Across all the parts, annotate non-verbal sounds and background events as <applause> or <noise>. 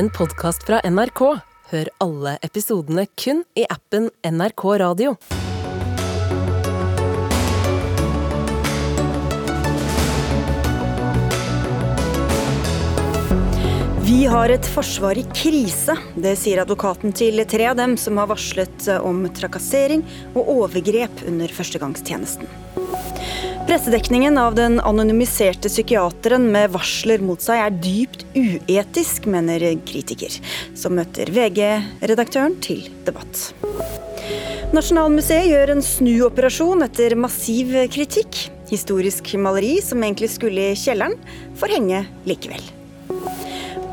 en podkast fra NRK. Hør alle episodene kun i appen NRK Radio. Vi har et forsvar i krise. Det sier advokaten til tre av dem som har varslet om trakassering og overgrep under førstegangstjenesten. Pressedekningen av den anonymiserte psykiateren med varsler mot seg er dypt uetisk, mener kritiker, som møter VG-redaktøren til debatt. Nasjonalmuseet gjør en snuoperasjon etter massiv kritikk. Historisk maleri som egentlig skulle i kjelleren, får henge likevel.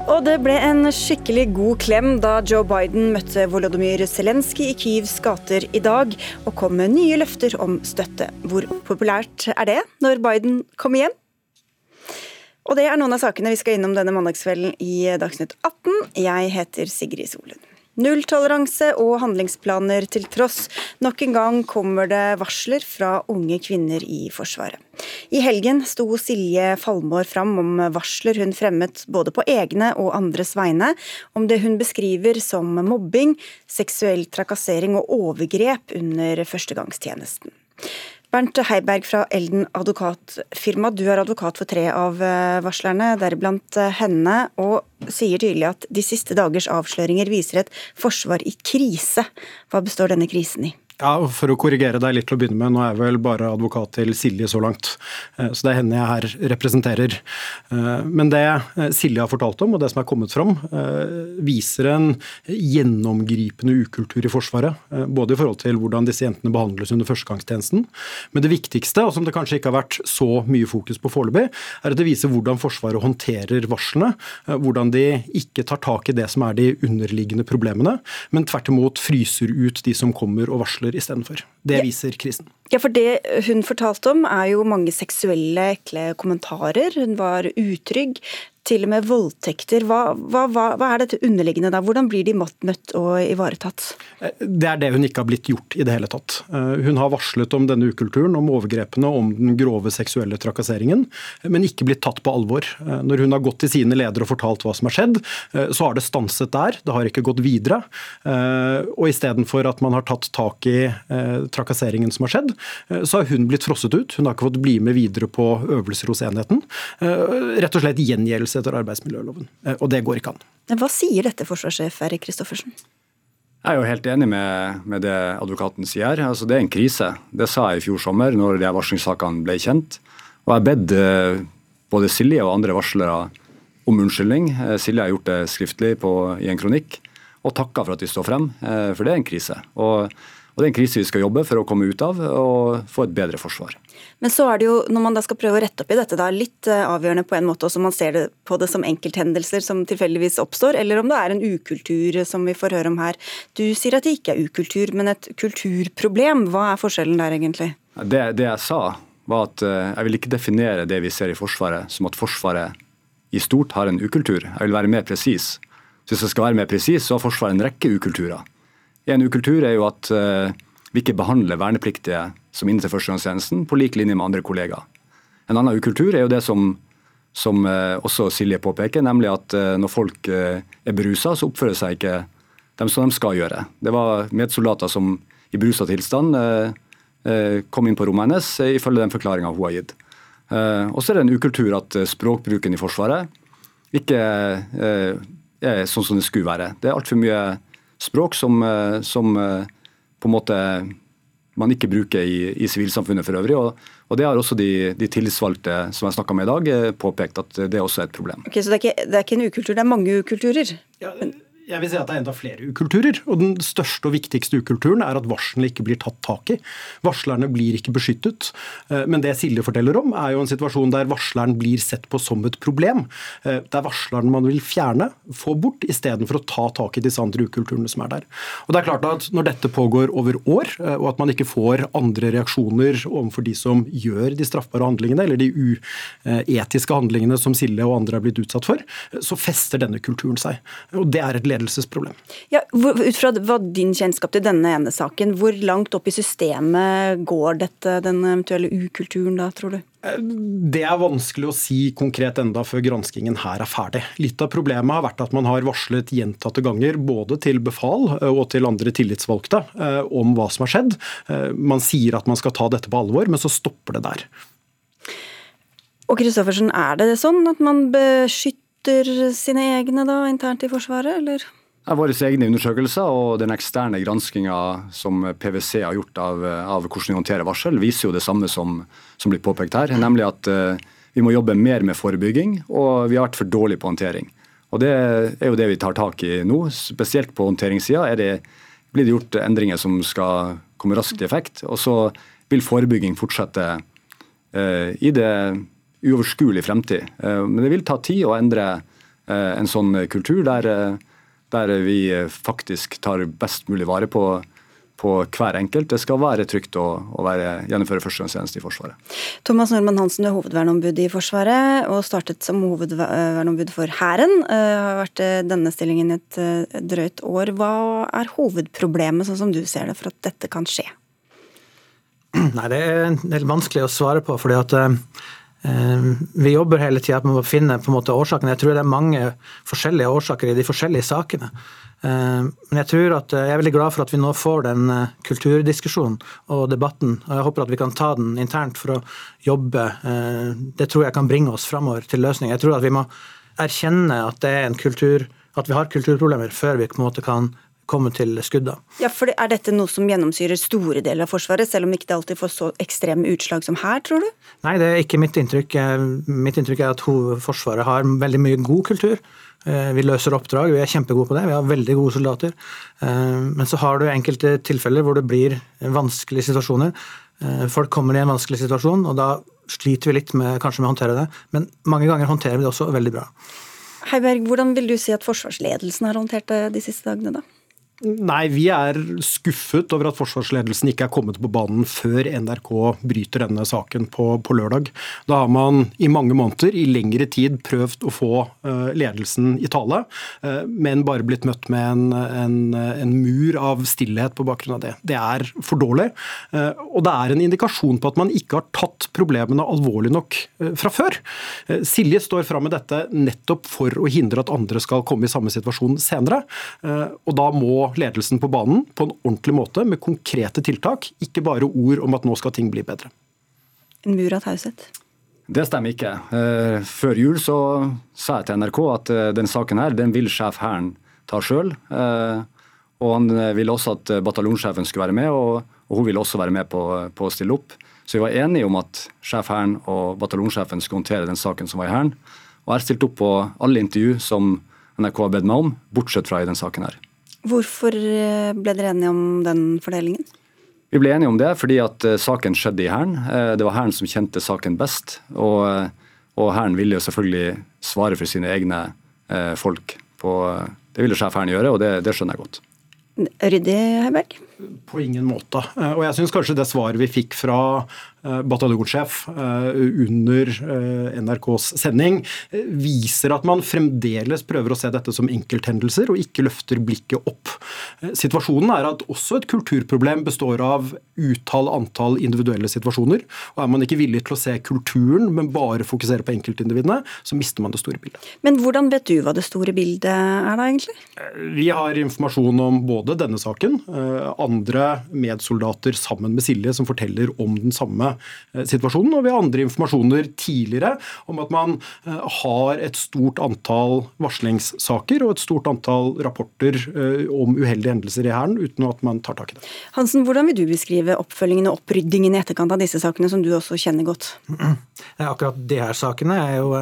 Og det ble en skikkelig god klem da Joe Biden møtte Volodymyr Zelenskyj i Kyivs gater i dag, og kom med nye løfter om støtte. Hvor populært er det når Biden kommer hjem? Og det er noen av sakene vi skal innom denne mandagskvelden i Dagsnytt 18. Jeg heter Sigrid Solund. Nulltoleranse og handlingsplaner til tross. Nok en gang kommer det varsler fra unge kvinner i Forsvaret. I helgen sto Silje Falmår fram om varsler hun fremmet både på egne og andres vegne, om det hun beskriver som mobbing, seksuell trakassering og overgrep under førstegangstjenesten. Bernt Heiberg fra Elden advokatfirma, du er advokat for tre av eh, varslerne, deriblant eh, henne, og sier tydelig at de siste dagers avsløringer viser et forsvar i krise. Hva består denne krisen i? Ja, For å korrigere deg litt til å begynne med, nå er jeg vel bare advokat til Silje så langt. Eh, så det er henne jeg her representerer. Eh, men det eh, Silje har fortalt om, og det som er kommet fram, viser en gjennomgripende ukultur i Forsvaret. Både i forhold til hvordan disse jentene behandles under førstegangstjenesten. Men det viktigste, og som det kanskje ikke har vært så mye fokus på foreløpig, er at det viser hvordan Forsvaret håndterer varslene. Hvordan de ikke tar tak i det som er de underliggende problemene, men tvert imot fryser ut de som kommer og varsler trusler istedenfor. Det viser krisen. Ja, for Det hun fortalte om er jo mange seksuelle, ekle kommentarer. Hun var utrygg til og med voldtekter. Hva, hva, hva, er dette underliggende da? Hvordan blir de møtt og ivaretatt? Eh, det er det hun ikke har blitt gjort i det hele tatt. Eh, hun har varslet om denne ukulturen, om overgrepene, om den grove seksuelle trakasseringen, men ikke blitt tatt på alvor. Eh, når hun har gått til sine ledere og fortalt hva som har skjedd, så har det stanset der. Det har ikke gått videre. Og istedenfor at man har tatt tak i trakasseringen som har skjedd, så har hun blitt frosset ut. Hun har ikke fått bli med videre på øvelser hos enheten. Rett og slett gjengjeldelse etter arbeidsmiljøloven. Eh, og det går ikke an. Hva sier dette, forsvarssjef Erik Kristoffersen? Jeg er jo helt enig med, med, det advokaten sier. Altså, det er en krise. Det sa jeg i fjor sommer når de varslingssakene ble kjent. Og jeg har bedt eh, både Silje og andre varslere om unnskyldning. Eh, Silje har gjort det skriftlig på, i en kronikk og takka for at de står frem, for det er en krise. Og og Det er en krise vi skal jobbe for å komme ut av og få et bedre forsvar. Men så er det jo, når man da skal prøve å rette opp i dette, da, litt eh, avgjørende på en måte også om man ser det på det som enkelthendelser som tilfeldigvis oppstår, eller om det er en ukultur som vi får høre om her. Du sier at det ikke er ukultur, men et kulturproblem. Hva er forskjellen der egentlig? Det, det jeg sa, var at eh, jeg vil ikke definere det vi ser i Forsvaret som at Forsvaret i stort har en ukultur. Jeg vil være mer presis. Hvis jeg skal være mer presis, så har Forsvaret en rekke ukulturer. En ukultur er jo at uh, vi ikke behandler vernepliktige som innenfor førstegangstjenesten på lik linje med andre kollegaer. En annen ukultur er jo det som, som uh, også Silje påpeker, nemlig at uh, når folk er berusa, så oppfører seg ikke dem som de skal gjøre. Det var medsoldater som i berusa tilstand kom inn på rommet hennes, ifølge den forklaringa hun har gitt. Og så er det en ukultur at språkbruken i Forsvaret ikke er sånn som det skulle være. Det er altfor mye språk som, eh, som eh, på en måte man ikke bruker i, sivilsamfunnet for øvrig. Og, og, Det har også de, de tillitsvalgte som jeg snakka med i dag, eh, påpekt at det også er et problem. Ok, Så det er ikke, det er ikke en ukultur, det er mange ukulturer? Ja, jeg vil si at det er enda flere ukulturer. og Den største og viktigste ukulturen er at varslene ikke blir tatt tak i. Varslerne blir ikke beskyttet. Eh, men det Silje forteller om, er jo en situasjon der varsleren blir sett på som et problem. Eh, det er varsleren man vil fjerne, få bort, istedenfor å ta tak i disse andre ukulturene som er der. Og det er klart at Når dette pågår over år, eh, og at man ikke får andre reaksjoner overfor de som gjør de straffbare handlingene, eller de uetiske handlingene som Silje og andre er blitt utsatt for, så fester denne kulturen seg. Og Det er et ledelsesproblem. Ja, ut fra din kjennskap til denne ene saken, hvor langt opp i systemet går dette, den eventuelle ukulturen da, tror du? Det er vanskelig å si konkret enda før granskingen her er ferdig. Litt av problemet har vært at man har varslet gjentatte ganger, både til befal og til andre tillitsvalgte, eh, om hva som har skjedd. Eh, man sier at man skal ta dette på alvor, men så stopper det der. Og Kristoffersen, er det sånn at man beskytter sine egne da, internt i Forsvaret, eller? Våre egne undersøkelser og den eksterne granskinga som PwC har gjort av, av, hvordan vi håndterer varsel, viser jo det samme som, som blir påpekt her. Nemlig at uh, vi må jobbe mer med forebygging, og vi har vært for dårlige på håndtering. Og Det er jo det vi tar tak i nå. Spesielt på håndteringssida blir det gjort endringer som skal komme raskt i effekt. Og så vil forebygging fortsette uh, i det uoverskuelig fremtid. Eh, men det vil ta tid å endre eh, en sånn kultur der, eh, der vi faktisk tar best mulig vare på på hver enkelt. Det skal være trygt å, å være, gjennomføre førstegangstjeneste i Forsvaret. Thomas Normann Hansen, du er hovedverneombud i Forsvaret og startet som hovedverneombud for Hæren. Har vært denne stillingen i et drøyt år. Hva er hovedproblemet, sånn som du ser det, for at dette kan skje? Nei, Det er vanskelig å svare på. fordi at vi jobber hele tida med å finne på en måte årsakene. Jeg tror det er mange forskjellige årsaker i de forskjellige sakene. Eh, men jeg tror at eh, jeg er veldig glad for at vi nå får den kulturdiskusjonen og debatten. og Jeg håper at vi kan ta den internt for å jobbe. Det tror jeg kan bringe oss framover til løsning. Jeg tror at vi må erkjenne at det er en kultur, at vi har kulturproblemer, før vi på en måte kan komme til skudda. Ja, for Er dette noe som gjennomsyrer store deler av Forsvaret, selv om ikke det alltid får så ekstreme utslag som her, tror du? Nei, det er ikke mitt inntrykk. Mitt inntrykk er at Forsvaret har veldig mye god kultur. Eh, vi løser oppdrag, vi er kjempegode på det. Vi har veldig gode soldater. Eh, men så har du enkelte tilfeller hvor det blir vanskelige situasjoner. Eh, folk kommer i en vanskelig situasjon, og da sliter vi litt med, kanskje med å håndtere det. Men mange ganger håndterer vi det også veldig bra. Heiberg, hvordan vil du si at forsvarsledelsen har håndtert det de siste dagene, da? Nei, vi er skuffet over at forsvarsledelsen ikke er kommet på banen før NRK bryter denne saken på, på, lørdag. Da har man i mange måneder, i lengre tid, prøvd å få uh, ledelsen i tale, uh, men bare blitt møtt med en, en, en, mur av stillhet på bakgrunn av det. Det er for dårlig. Uh, og det er en indikasjon på at man ikke har tatt problemene alvorlig nok fra før. Silje står fram med dette nettopp for å hindre at andre skal komme i samme situasjon senere. og da må ledelsen på banen på en ordentlig måte med konkrete tiltak, ikke bare ord om at nå skal ting bli bedre. En mur av taushet? Det stemmer ikke. Eh, før jul så sa jeg til NRK at eh, den saken her, den vil sjef Hæren ta sjøl. Eh, og han ville også at bataljonssjefen skulle være med, og, hun ville også være med på, på, å stille opp. Så vi var enige om at sjef Hæren og bataljonssjefen skulle håndtere den saken som var i Hæren. Og jeg har stilt opp på alle intervju som NRK har bedt meg om, bortsett fra i den saken her. Hvorfor eh, ble dere enige om den fordelingen? Vi ble enige om det fordi at eh, saken skjedde i Hæren. Eh, det var Hæren som kjente saken best. Og, og Hæren ville jo selvfølgelig svare for sine egne folk. På, det ville sjef Hæren gjøre, og det, det skjønner jeg godt. Ryddig, Heiberg? På ingen måte. Og jeg syns kanskje det svaret vi fikk fra Eh, bataljonssjef eh, under eh, NRKs sending, viser at man fremdeles prøver å se dette som enkelthendelser og ikke løfter blikket opp. Situasjonen er at også et kulturproblem består av utall antall individuelle situasjoner. og Er man ikke villig til å se kulturen, men bare fokusere på enkeltindividene, så mister man det store bildet. Men hvordan vet du hva det store bildet er da, egentlig? Vi har informasjon om både denne saken, andre medsoldater sammen med Silje som forteller om den samme Eh, situasjonen. Og vi har andre informasjoner tidligere om at man eh, har et stort antall varslingssaker og et stort antall rapporter eh, om uheldige hendelser i Hæren, uten at man tar tak i det. Hansen, hvordan vil du beskrive oppfølgingen og oppryddingen i etterkant av disse sakene, som du også kjenner godt? Akkurat de her sakene er jo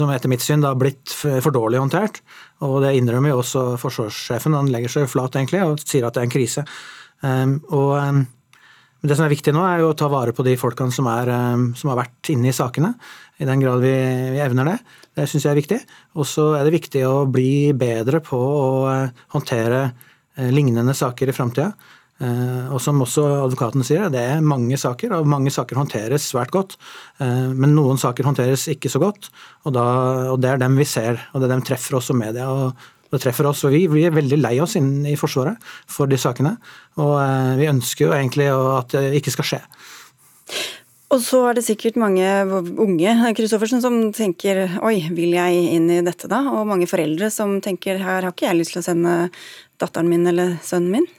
som etter mitt syn da har blitt for dårlig håndtert. Og det innrømmer jo også forsvarssjefen. Han legger seg flat egentlig og sier at det er en krise. og men det som er viktig nå, er jo å ta vare på de folkene som, er, eh, som har vært inne i sakene. I den grad vi, vi evner det. Det syns jeg er viktig. Og så er det viktig å bli bedre på å eh, håndtere eh, lignende saker i framtida. Og som også advokaten sier, det er mange saker, og mange saker håndteres svært godt. Men noen saker håndteres ikke så godt, og, da, og det er dem vi ser, og det er dem treffer også media. og Det treffer oss, og vi, er veldig lei oss innen i Forsvaret for de sakene. Og eh, vi ønsker jo egentlig at det ikke skal skje. Og så er det sikkert mange unge Kristoffersen, som tenker oi, vil jeg inn i dette da? Og mange foreldre som tenker her har ikke jeg lyst til å sende datteren min eller sønnen min.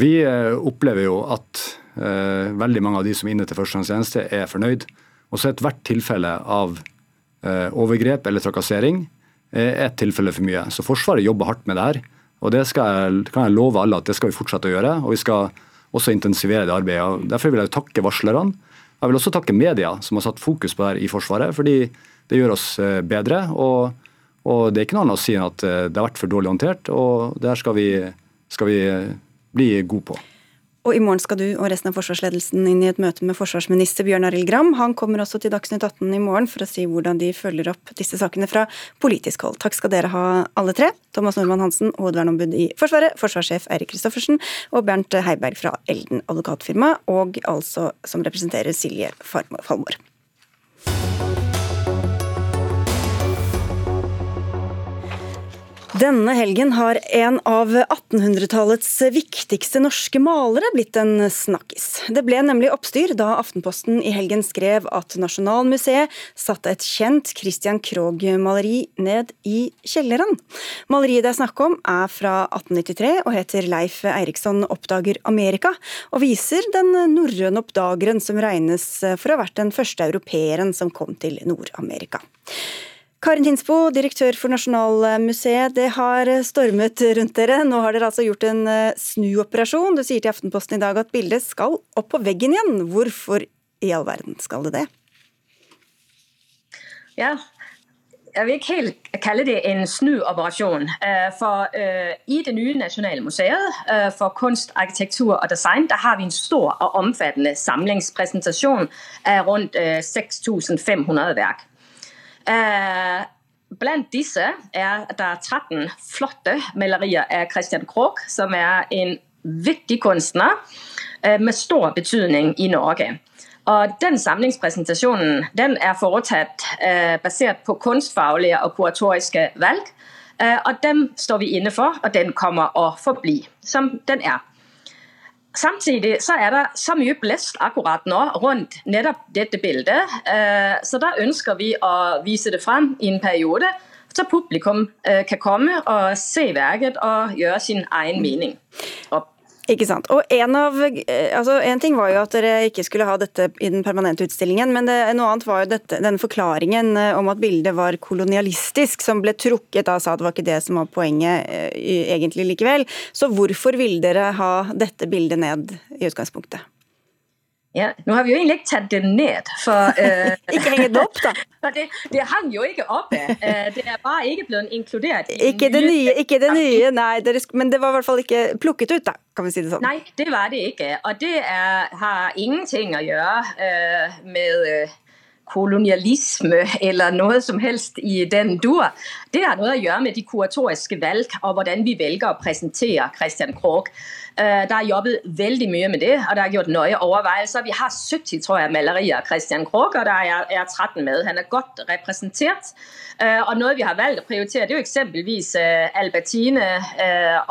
Vi eh, opplever jo at eh, veldig mange av de som er inne til førstegangstjeneste, er fornøyd. Og så ethvert tilfelle av eh, overgrep eller trakassering er et tilfelle for mye. Så Forsvaret jobber hardt med det her. Og det jeg, kan jeg love alle at det skal vi fortsette å gjøre. Og vi skal også intensivere det arbeidet. Derfor vil jeg takke varslerne jeg vil også takke media som har satt fokus på det her i Forsvaret, fordi det gjør oss bedre. Og, og det er ikke noe annet å si enn at det har vært for dårlig håndtert, og det her skal vi, skal vi bli god på. Og I morgen skal du og resten av forsvarsledelsen inn i et møte med forsvarsminister Bjørn Arild Gram. Han kommer også til Dagsnytt 18 i morgen for å si hvordan de følger opp disse sakene fra politisk hold. Takk skal dere ha alle tre. Thomas Normann Hansen, hovedverneombud i Forsvaret, forsvarssjef Eirik Kristoffersen og Bernt Heiberg fra Elden advokatfirma, og altså som representerer Silje Falmår. Denne helgen har en av 1800-tallets viktigste norske malere blitt en snakkis. Det ble nemlig oppstyr da Aftenposten i helgen skrev at Nasjonalmuseet satte et kjent Christian Krogh-maleri ned i kjelleren. Maleriet det er snakk om er fra 1893 og heter Leif Eiriksson oppdager Amerika, og viser den norrøne oppdageren som regnes for å ha vært den første europeeren som kom til Nord-Amerika. Karin Hinsbo, direktør for Nasjonalmuseet. Det har stormet rundt dere. Nå har dere altså gjort en eh, snuoperasjon. Du sier til Aftenposten i dag at bildet skal opp på veggen igjen. Hvorfor i all verden skal det det? Ja, jeg vil ikke helt kalle det en snuoperasjon. Eh, for uh, i det nye Nasjonalmuseet for kunst, arkitektur og design der har vi en stor og omfattende samlingspresentasjon av rundt uh, 6500 verk. Eh, blant disse er der 13 flotte malerier av Christian Krogh, som er en viktig kunstner eh, med stor betydning i Norge. Og Den samlingspresentasjonen den er foretatt eh, basert på kunstfaglige og kuratoriske valg. og Dem står vi inne for, og den kommer å forbli som den er. Samtidig så er det så mye blest akkurat nå rundt nettopp dette bildet. Eh, så da ønsker vi å vise det frem i en periode, så publikum eh, kan komme og se verket og gjøre sin egen mening. Ikke sant. Og en, av, eh, altså en, ting var jo at dere ikke skulle ha dette i den permanente utstillingen, men det, noe annet var jo dette, denne forklaringen eh, om at bildet var kolonialistisk, som ble trukket da sa det var ikke det som var poenget eh, egentlig likevel. Så hvorfor ville dere ha dette bildet ned i utgangspunktet? Ja, Nå har vi jo egentlig ikke tatt det ned. For, uh, <laughs> ikke henge den opp, da. <laughs> det, det, hang jo ikke oppe. Uh, det er bare ikke blitt inkludert. ikke det nye, ikke det nye nei, dere, men det var i hvert fall ikke plukket ut, da, kan vi si det sånn. Nei, det var det ikke. Og det er, har ingenting å gjøre uh, med kolonialisme eller noe som helst i den dur. Det har noe å gjøre med de kuratoriske valg og hvordan vi velger å presentere Christian Krogh. Det der er jobbet veldig mye med det, og der er gjort nøye overveielser. Vi har 70 tror jeg, malerier av Christian Krogh, og der er 13 med. Han er godt representert. Eh, og Noe vi har valgt å prioritere, det er jo eksempelvis eh, Albertine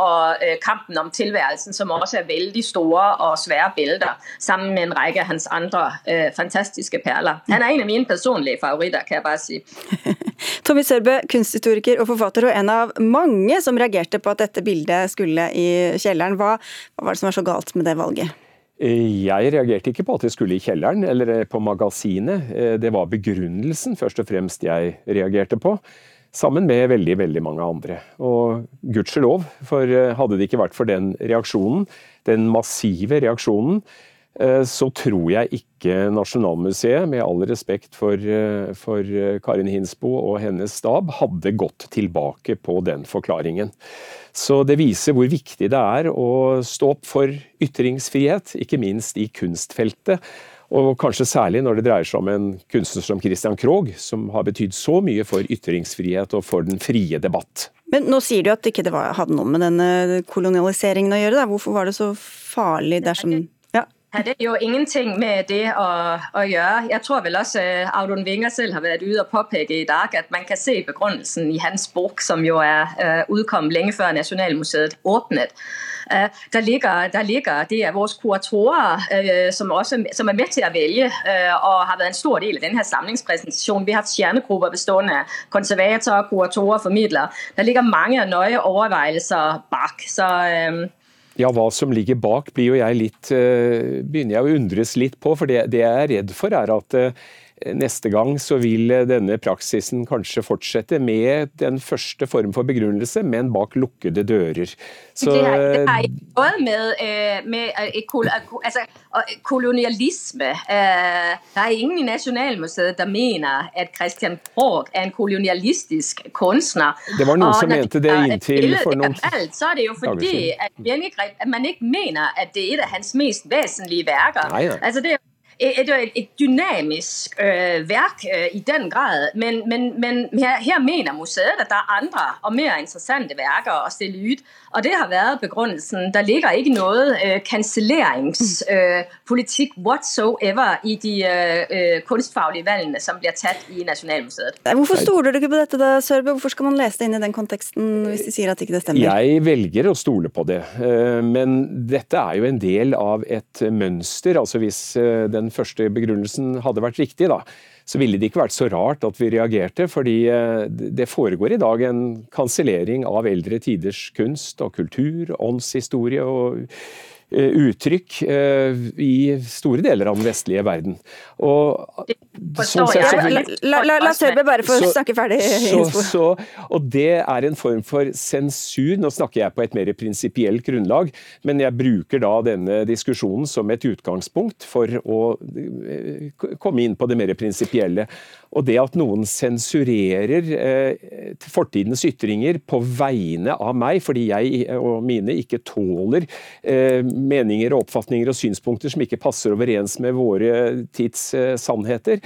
og kampen om tilværelsen, som også er veldig store og svære bilder, sammen med en rekke av hans andre fantastiske perler. Han er en av mine personlige favoritter, kan jeg bare si. <laughs> Tommy Sørbø, kunsthistoriker og forfatter, og en av mange som reagerte på at dette bildet skulle i kjelleren. Hva, hva var det som var så galt med det valget? Jeg reagerte ikke på at det skulle i kjelleren eller på magasinet. Det var begrunnelsen først og fremst jeg reagerte på. Sammen med veldig veldig mange andre. Og gudskjelov, for hadde det ikke vært for den reaksjonen, den massive reaksjonen, Eh, så tror jeg ikke Nasjonalmuseet, med all respekt for, eh, for, Karin Hinsbo og hennes stab, hadde gått tilbake på den forklaringen. Så det viser hvor viktig det er å stå opp for ytringsfrihet, ikke minst i kunstfeltet. Og kanskje særlig når det dreier seg om en kunstner som Christian Krohg, som har betydd så mye for ytringsfrihet og for den frie debatt. Men nå sier du at det ikke hadde noe med denne kolonialiseringen å gjøre. Da. Hvorfor var det så farlig dersom det jo ingenting med det å, å, gjøre. Jeg tror vel også uh, Audun Winger selv har vært ute og påpeke i dag at man kan se begrunnelsen i hans bok, som jo er uh, utkommet lenge før Nasjonalmuseet åpnet. Uh, der, ligger, der ligger det er vores kuratorer som, også, som er med til å velge og har vært en stor del av denne samlingspresentasjonen. Vi har hatt stjernegrupper bestående av konservatorer, kuratorer, formidlere. Der ligger mange nøye overveielser bak. Så ja, hva som ligger bak blir jo jeg litt, uh, begynner jeg å undres litt på. For det, det jeg er redd for er at uh, neste gang så vil denne praksisen kanskje fortsette med den første form for begrunnelse, men bak lukkede dører. Så, det, har, det har både med, med kol, altså, kolonialisme Det er ingen i Nasjonalmuseet som mener at Christian Krogh er en kolonialistisk kunstner. Det var noen og som mente det inntil for noen alt, Så er det jo fordi at man ikke mener at det er et av hans mest vesentlige verker. Nei, nei. Altså, det er et, et, et dynamisk øh, værk øh, i den grad, men, men, men her, her, mener museet at der er andre og mer interessante verker å stille ut. Og det har vært begrunnelsen. Der ligger ikke noe øh, kanselleringspolitikk øh, whatsoever i de øh, øh, kunstfaglige valgene som blir tatt i Nasjonalmuseet. Hvorfor stoler du ikke på dette, da, Sørbø? Hvorfor skal man lese det inn i den konteksten hvis de sier at ikke det stemmer? Jeg velger å stole på det, men dette er jo en del av et mønster. altså Hvis den første begrunnelsen hadde vært riktig, da, så ville det ikke vært så rart at vi reagerte. Fordi eh, det foregår i dag en kansellering av eldre tiders kunst og kultur, åndshistorie og Eh, uttrykk eh, i store deler av den vestlige verden. Og, sånn sett, så, la, la, la Sørbø bare få snakke ferdig. Så, <laughs> så, og det er en form for sensur. Nå snakker jeg på et mer prinsipielt grunnlag, men jeg bruker da denne diskusjonen som et utgangspunkt for å eh, komme inn på det mer prinsipielle. Og det at noen sensurerer eh, fortidens ytringer på vegne av meg, fordi jeg og mine ikke tåler eh, meninger og oppfatninger og synspunkter som ikke passer overens med våre tids sannheter,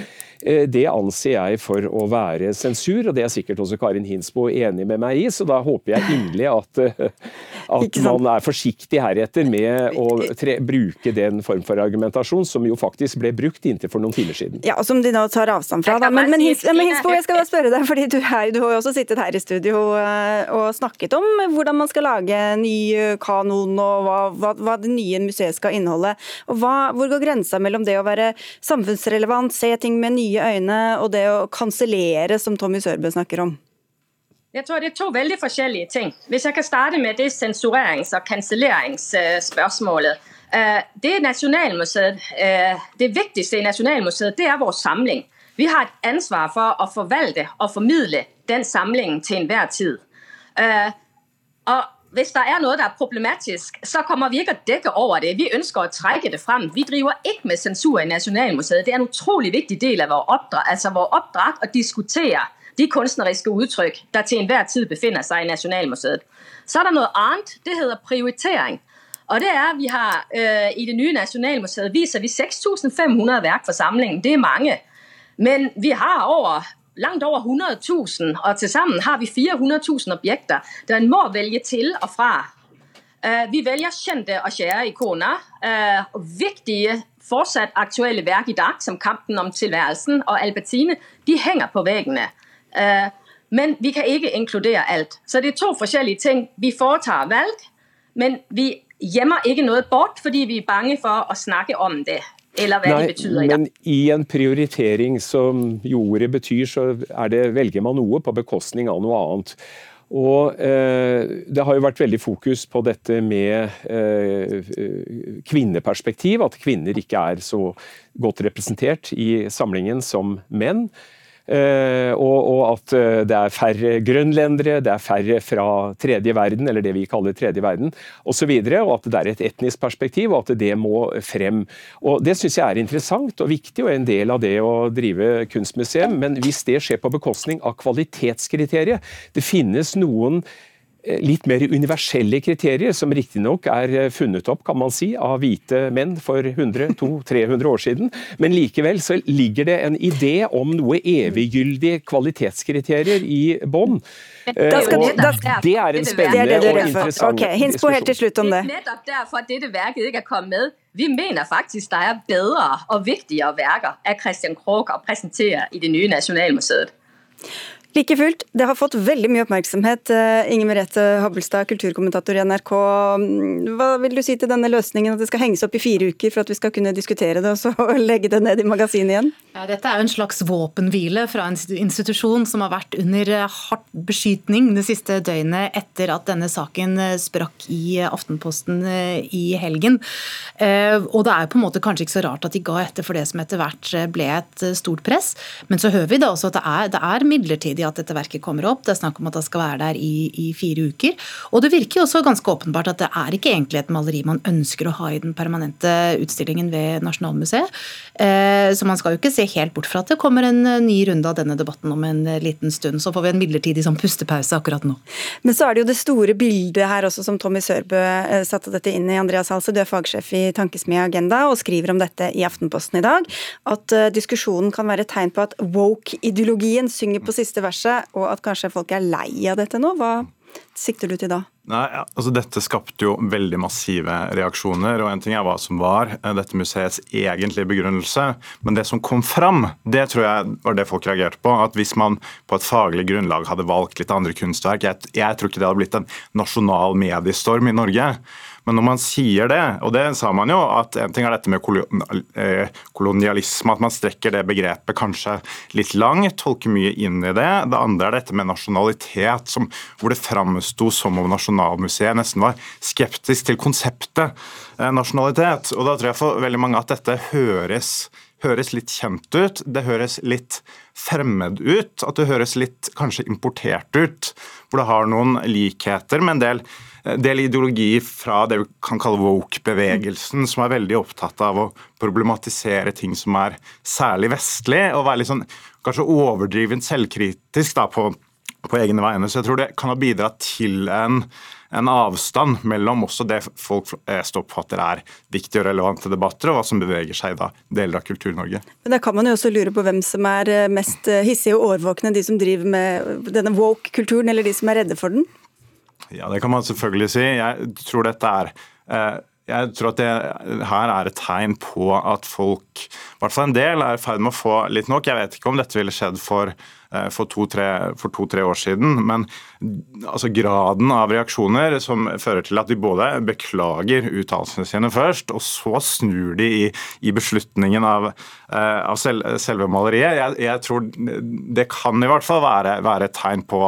det anser jeg for å være sensur, og det er sikkert også Karin Hinsbo enig med meg i, så da håper jeg inderlig at, eh, at man er forsiktig heretter med å tre, bruke den form for argumentasjon som jo faktisk ble brukt inntil for noen timer siden. Ja, og som de nå tar avstand fra. Da men, men, Hins, men Hinsbo, jeg skal bare spørre deg, fordi du, er, du, har jo også sittet her i studio eh, og snakket om hvordan man skal lage ny kanon, og hva, hva, hva det nye museet skal inneholde. Og hva, hvor går grensa mellom det å være samfunnsrelevant, se ting med nye øyne, og det å kansellere, som Tommy Sørbø snakker om? Jeg tror det er to veldig forskjellige ting. Hvis jeg kan starte med det sensurerings- og kanselleringsspørsmålet. Eh, det, eh, det viktigste i Nasjonalmuseet det er vår samling. Vi har et ansvar for å forvalte og formidle den samlingen til enhver tid. Uh, og hvis der er noe der er problematisk, så kommer vi ikke å dekke over det. Vi ønsker å trekke det frem. Vi driver ikke med sensur i Nasjonalmuseet. Det er en utrolig viktig del av vår oppdrag, altså vår oppdrag å diskutere de kunstneriske uttrykk der til enhver tid befinner seg i Nasjonalmuseet. Så er det noe annet. Det heter prioritering. Og det er, vi har øh, I det nye Nasjonalmuseet viser vi 6500 verk for samlingen. Det er mange. Men vi har over, langt over 100.000, og til sammen har vi 400.000 objekter der en må velge til og fra. Uh, vi velger kjente og kjære ikoner. Uh, viktige, fortsatt aktuelle verk i dag, som 'Kampen om tilværelsen' og 'Albertine', de henger på veggene. Uh, men vi kan ikke inkludere alt. Så det er to forskjellige ting. Vi foretar valg, men vi gjemmer ikke noe bort fordi vi er bange for å snakke om det eller hva Nei, det betyr. Ja. Men i en prioritering som jordet betyr, så det, velger man noe på bekostning av noe annet. Og eh, Det har jo vært veldig fokus på dette med eh, kvinneperspektiv, at kvinner ikke er så godt representert i samlingen som menn. Eh, og, og, at eh, det er færre grønlendere, det er færre fra tredje verden, eller det vi kaller tredje verden, osv. Og, så og at det er et etnisk perspektiv, og at det må frem. Og Det syns jeg er interessant og viktig, og en del av det å drive kunstmuseum. Men hvis det skjer på bekostning av kvalitetskriteriet Det finnes noen litt mer universelle kriterier, som riktignok er eh, funnet opp kan man si, av hvite menn for 100-200-300 år siden. Men likevel så ligger det en idé om noe eviggyldige kvalitetskriterier i bånn. Det er en spennende og interessant okay, Hinspo helt til slutt om det. Nettopp derfor dette verket ikke er kommet med. Vi mener faktisk det er bedre og viktigere verker av Christian Krogh å presentere i det nye Nasjonalmuseet. Like fullt, det har fått veldig mye oppmerksomhet. Eh, Inger Merete Habelstad, kulturkommentator i NRK. Hva vil du si til denne løsningen, at det skal henges opp i fire uker for at vi skal kunne diskutere det, og så <laughs> legge det ned i magasinet igjen? Ja, dette er jo en slags våpenhvile fra en institusjon som har vært under eh, hardt beskytning det siste døgnet etter at denne saken eh, sprakk i Aftenposten i helgen. Og det er på en måte kanskje ikke så rart at de ga etter for det som etter hvert ble et stort press, men så hører vi da også at det er, det er midlertidig at dette verket kommer opp. Det er snakk om at det skal være der i, i, fire uker. Og det virker jo også ganske åpenbart at det er ikke egentlig et maleri man ønsker å ha i den permanente utstillingen ved Nasjonalmuseet. Eh, så man skal jo ikke se helt bort fra at det kommer en eh, ny runde av denne debatten om en eh, liten stund. Så får vi en midlertidig sånn pustepause akkurat nå. Men så er det jo det store bildet her også, som Tommy Sørbø satte dette inn i. Andreas Halse, du er fagsjef i Tankesmie Agenda og skriver om dette i Aftenposten i dag. At diskusjonen kan være et tegn på at woke-ideologien synger på siste vers diverse, og at kanskje folk er lei av dette nå. Hva sikter du til da? Nei, altså Dette skapte jo veldig massive reaksjoner. og En ting er hva som var eh, dette museets egentlige begrunnelse, men det som kom fram, det tror jeg var det folk reagerte på. At hvis man på et faglig grunnlag hadde valgt litt andre kunstverk Jeg, jeg tror ikke det hadde blitt en nasjonal mediestorm i Norge. Men når man sier det, og det sa man jo, at en ting er dette med eh, kolonialisme, at man strekker det begrepet kanskje litt langt, tolker mye inn i det. Det andre er dette med nasjonalitet, som, hvor det framsto som om Nasjonalmuseet nesten var skeptisk til konseptet eh, nasjonalitet. Og da tror jeg for veldig mange at dette høres høres litt kjent ut, det høres litt fremmed ut. At det høres litt kanskje importert ut. Hvor det har noen likheter med en del del ideologi fra det vi kan kalle woke-bevegelsen, som er veldig opptatt av å problematisere ting som er særlig vestlig, og være litt sånn kanskje overdrivent selvkritisk da, på, på egne vegne. Så jeg tror det kan ha bidratt til en, en avstand mellom også det folk flest oppfatter er viktige og relevante debatter, og hva som beveger seg i da, deler av Kultur-Norge. Men Da kan man jo også lure på hvem som er mest hissige og årvåkne, de som driver med denne woke-kulturen, eller de som er redde for den? Ja, det kan man selvfølgelig si. Jeg tror dette er eh, jeg tror at det her er et tegn på at folk, i hvert fall en del, er i ferd med å få litt nok. Jeg vet ikke om dette ville skjedd for for to-tre år siden. Men altså, graden av reaksjoner som fører til at de både beklager uttalelsene sine først, og så snur de i, i beslutningen av, uh, av sel, selve maleriet, jeg, jeg, tror det kan i hvert fall være, være et tegn på,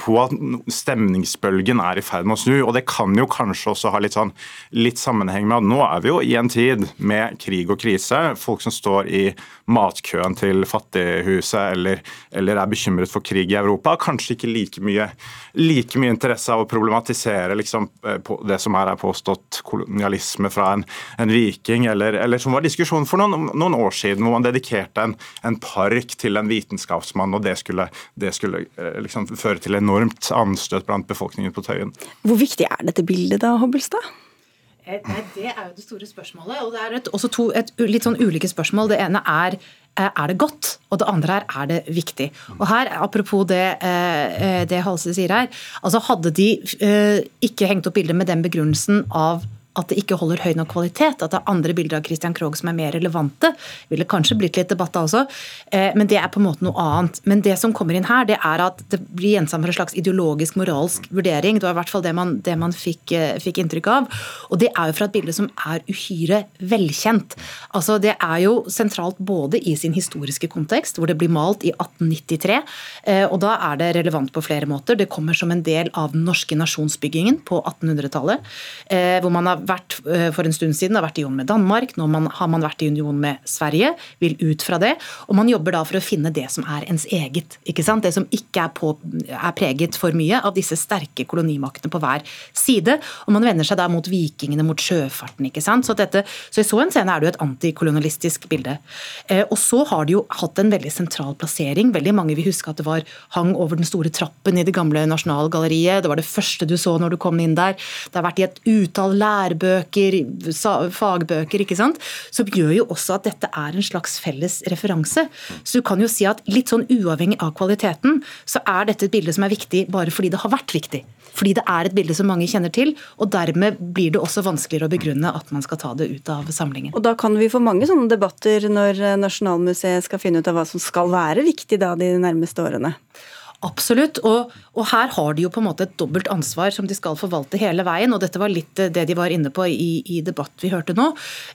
på, at stemningsbølgen er i ferd med å snu. Og det kan jo kanskje også ha litt, sånn, litt sammenheng med at nå er vi jo i en tid med krig og krise. Folk som står i matkøen til Fattighuset eller, eller er bekymret for krig i Europa, kanskje ikke like mye, like mye interesse av å problematisere liksom, eh, det som her er påstått kolonialisme fra en, en viking, eller, eller, som var diskusjonen for noen, noen, år siden, hvor man dedikerte en, en, park til en vitenskapsmann, og det skulle, det skulle eh, liksom, føre til enormt anstøt blant befolkningen på Tøyen. Hvor viktig er dette bildet da, Hobbelstad? Eh, Det er jo det store spørsmålet. og Det er et, også to et, litt sånn ulike spørsmål. Det ene er Eh, er det godt, og det andre er er det viktig. Og her, Apropos det, eh, det Halse sier her. altså Hadde de ikke hengt opp bildet med den begrunnelsen av at det ikke holder høy nok kvalitet, at det er andre bilder av Christian Krogh som er mer relevante. Ville kanskje blitt litt debatt da også, eh, men det er på en måte noe annet. Men det som kommer inn her, det er at det blir gjenstand for en slags ideologisk, moralsk vurdering. Det var i hvert fall det man, det man fikk, eh, fikk, inntrykk av. Og det er jo fra et bilde som er uhyre velkjent. Altså Det er jo sentralt både i sin historiske kontekst, hvor det blir malt i 1893, eh, og da er det relevant på flere måter. Det kommer som en del av den norske nasjonsbyggingen på 1800-tallet, hvor man har vært for en stund siden har vært i union med Danmark, nå har man vært i union med Sverige, vil ut fra det. Og man jobber da for å finne det som er ens eget. ikke sant? Det som ikke er, på, er preget for mye av disse sterke kolonimaktene på hver side. Og man vender seg da mot vikingene, mot sjøfarten. ikke sant? Så, dette, så i så en scene er det jo et antikolonialistisk bilde. Eh, og så har de jo hatt en veldig sentral plassering. Veldig mange vil huske at det var hang over den store trappen i det gamle Nasjonalgalleriet. Det var det første du så når du kom inn der. Det har vært i et utall lærebøker, fagbøker, ikke sant. Som gjør jo også at dette er en slags felles referanse. Så du kan jo si at litt sånn uavhengig av kvaliteten, så er dette et bilde som er viktig bare fordi det har vært viktig. Fordi det er et bilde som mange kjenner til, og dermed blir det også vanskeligere å begrunne at man skal ta det ut av samlingen. Og da kan vi få mange sånne debatter når Nasjonalmuseet skal finne ut av hva som skal være viktig da de nærmeste årene? Absolutt. Og, og, her har de jo på en måte et dobbelt ansvar som de skal forvalte hele veien. og Dette var litt eh, det de var inne på i, i debatt vi hørte nå.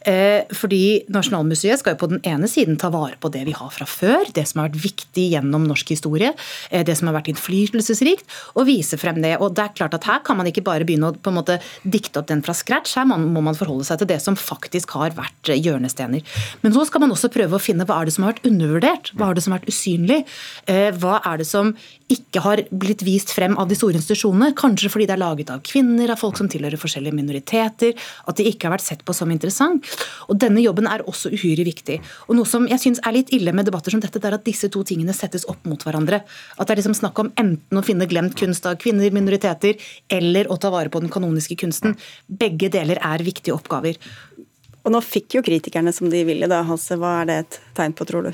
Eh, fordi Nasjonalmuseet skal jo på den ene siden ta vare på det vi har fra før, det som har vært viktig gjennom norsk historie, eh, det som har vært innflytelsesrikt, og vise frem det. Og det er klart at Her kan man ikke bare begynne å på en måte dikte opp den fra scratch, her må man forholde seg til det som faktisk har vært eh, hjørnestener. Men så skal man også prøve å finne hva er det som har vært undervurdert, hva er det som har vært usynlig, eh, hva er det som ikke har blitt vist frem av de store institusjonene. Kanskje fordi det er laget av kvinner, av folk som tilhører forskjellige minoriteter. At de ikke har vært sett på som interessant. Og Denne jobben er også uhyre viktig. Og Noe som jeg synes er litt ille med debatter som dette, det er at disse to tingene settes opp mot hverandre. At det er liksom snakk om enten å finne glemt kunst av kvinner, minoriteter, eller å ta vare på den kanoniske kunsten. Begge deler er viktige oppgaver. Og nå fikk jo kritikerne som de ville, da, Hasse. Hva er det et tegn på, tror du?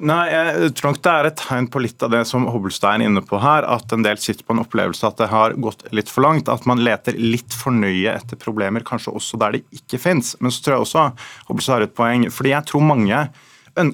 Nei, jeg tror nok det er et tegn på litt av det som Hobbelstein er inne på her. At en del sitter på en opplevelse at det har gått litt for langt. At man leter litt for nøye etter problemer, kanskje også der de ikke fins. Men så tror jeg også Hobbelstad har et poeng. fordi jeg tror mange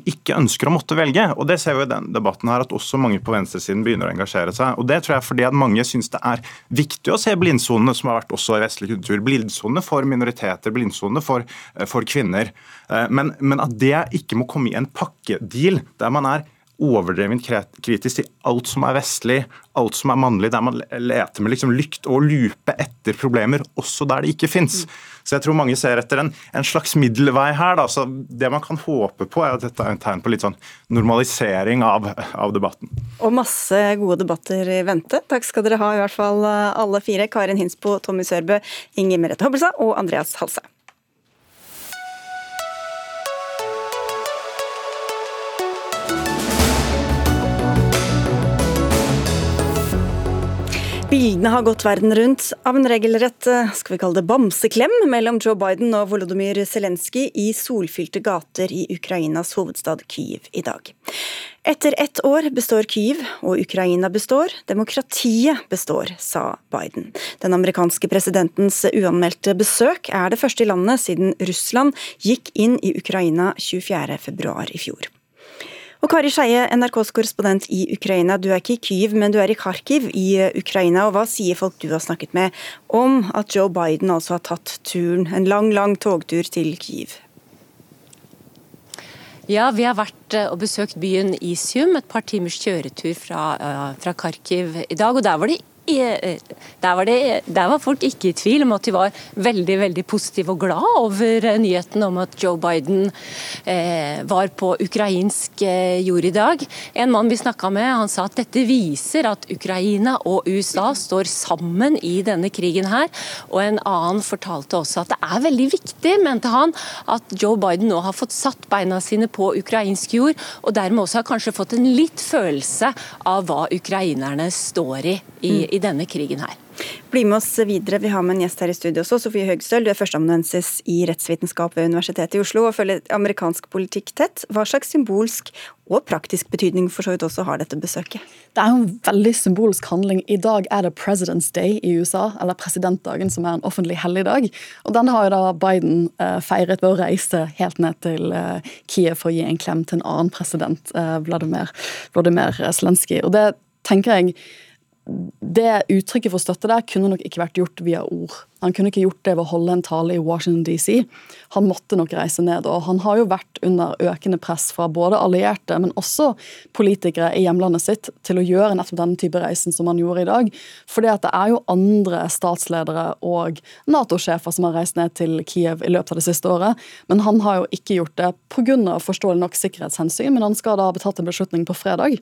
ikke ønsker å måtte velge. Og Det ser vi i den debatten her, at også mange på venstresiden begynner å engasjere seg. Og Det tror jeg er fordi at mange syns det er viktig å se blindsonene, som har vært også i vestlig kultur. Blindsonene for minoriteter, blindsonene for, eh, for kvinner. Eh, men, men at det ikke må komme i en pakkedeal der man er overdrevent kritisk til alt som er vestlig, alt som er mannlig, der man leter med liksom lykt og lupe etter problemer, også der det ikke fins. Så jeg tror mange ser etter en, en slags middelvei her. Da. Så det man kan håpe på, er at dette er en tegn på litt sånn normalisering av, av debatten. Og masse gode debatter i vente. Takk skal dere ha, i hvert fall alle fire. Karin Hinsbo, Tommy Sørbø, Inger Merete Hobbelstad og Andreas Halse. Bildene har gått verden rundt av en regelrett eh, skal vi kalle det bamseklem mellom Joe Biden og Volodymyr Zelenskyj i solfylte gater i Ukrainas hovedstad Kyiv i dag. Etter ett år består Kyiv, og Ukraina består. Demokratiet består, sa Biden. Den amerikanske presidentens uanmeldte besøk er det første i landet siden Russland gikk inn i Ukraina 24.2 i fjor. Og Kari Skeie, NRKs korrespondent i Ukraina. Du er ikke i Kyiv, men du er i Kharkiv i eh, Ukraina. og Hva sier folk du har snakket med om at Joe Biden altså har tatt turen, en lang, lang togtur til Kyiv? Ja, vi har vært eh, og besøkt byen Isium, et par timers kjøretur fra, eh, fra Kharkiv i dag. og Der var det der var, det, der var, folk ikke i tvil om at de var veldig veldig positive og glad over eh, nyheten om at Joe Biden eh, var på ukrainsk eh, jord i dag. En mann vi snakka med, han sa at dette viser at Ukraina og USA står sammen i denne krigen her. Og en annen fortalte også at det er veldig viktig, mente han, at Joe Biden nå har fått satt beina sine på ukrainsk jord, og dermed også har kanskje fått en litt følelse av hva ukrainerne står i i. i denne krigen her. Bli med oss videre. Vi har med en gjest her i studio også. Sofie Høgstøl, du er førsteamanuensis i rettsvitenskap ved Universitetet i Oslo og følger amerikansk politikk tett. Hva slags symbolsk og praktisk betydning for så vidt også har dette besøket? Det er jo en veldig symbolsk handling. I dag er det President's Day i USA, eller presidentdagen, som er en offentlig helligdag. Og den har jo da Biden eh, feiret ved å reise helt ned til eh, Kiev for å gi en klem til en annen president, eh, Vladimir, Vladimir Zelenskyj. Og det tenker jeg det uttrykket for støtte der kunne nok ikke vært gjort via ord. Han kunne ikke gjort det ved å holde en tale i Washington DC. Han måtte nok reise ned. Og han har jo vært under økende press fra både allierte, men også politikere i hjemlandet sitt til å gjøre nettopp denne type reisen som han gjorde i dag. Fordi at det er jo andre statsledere og Nato-sjefer som har reist ned til Kiev i løpet av det siste året. Men han har jo ikke gjort det pga. forståelig nok sikkerhetshensyn. Men han skal da ha betalt en beslutning på fredag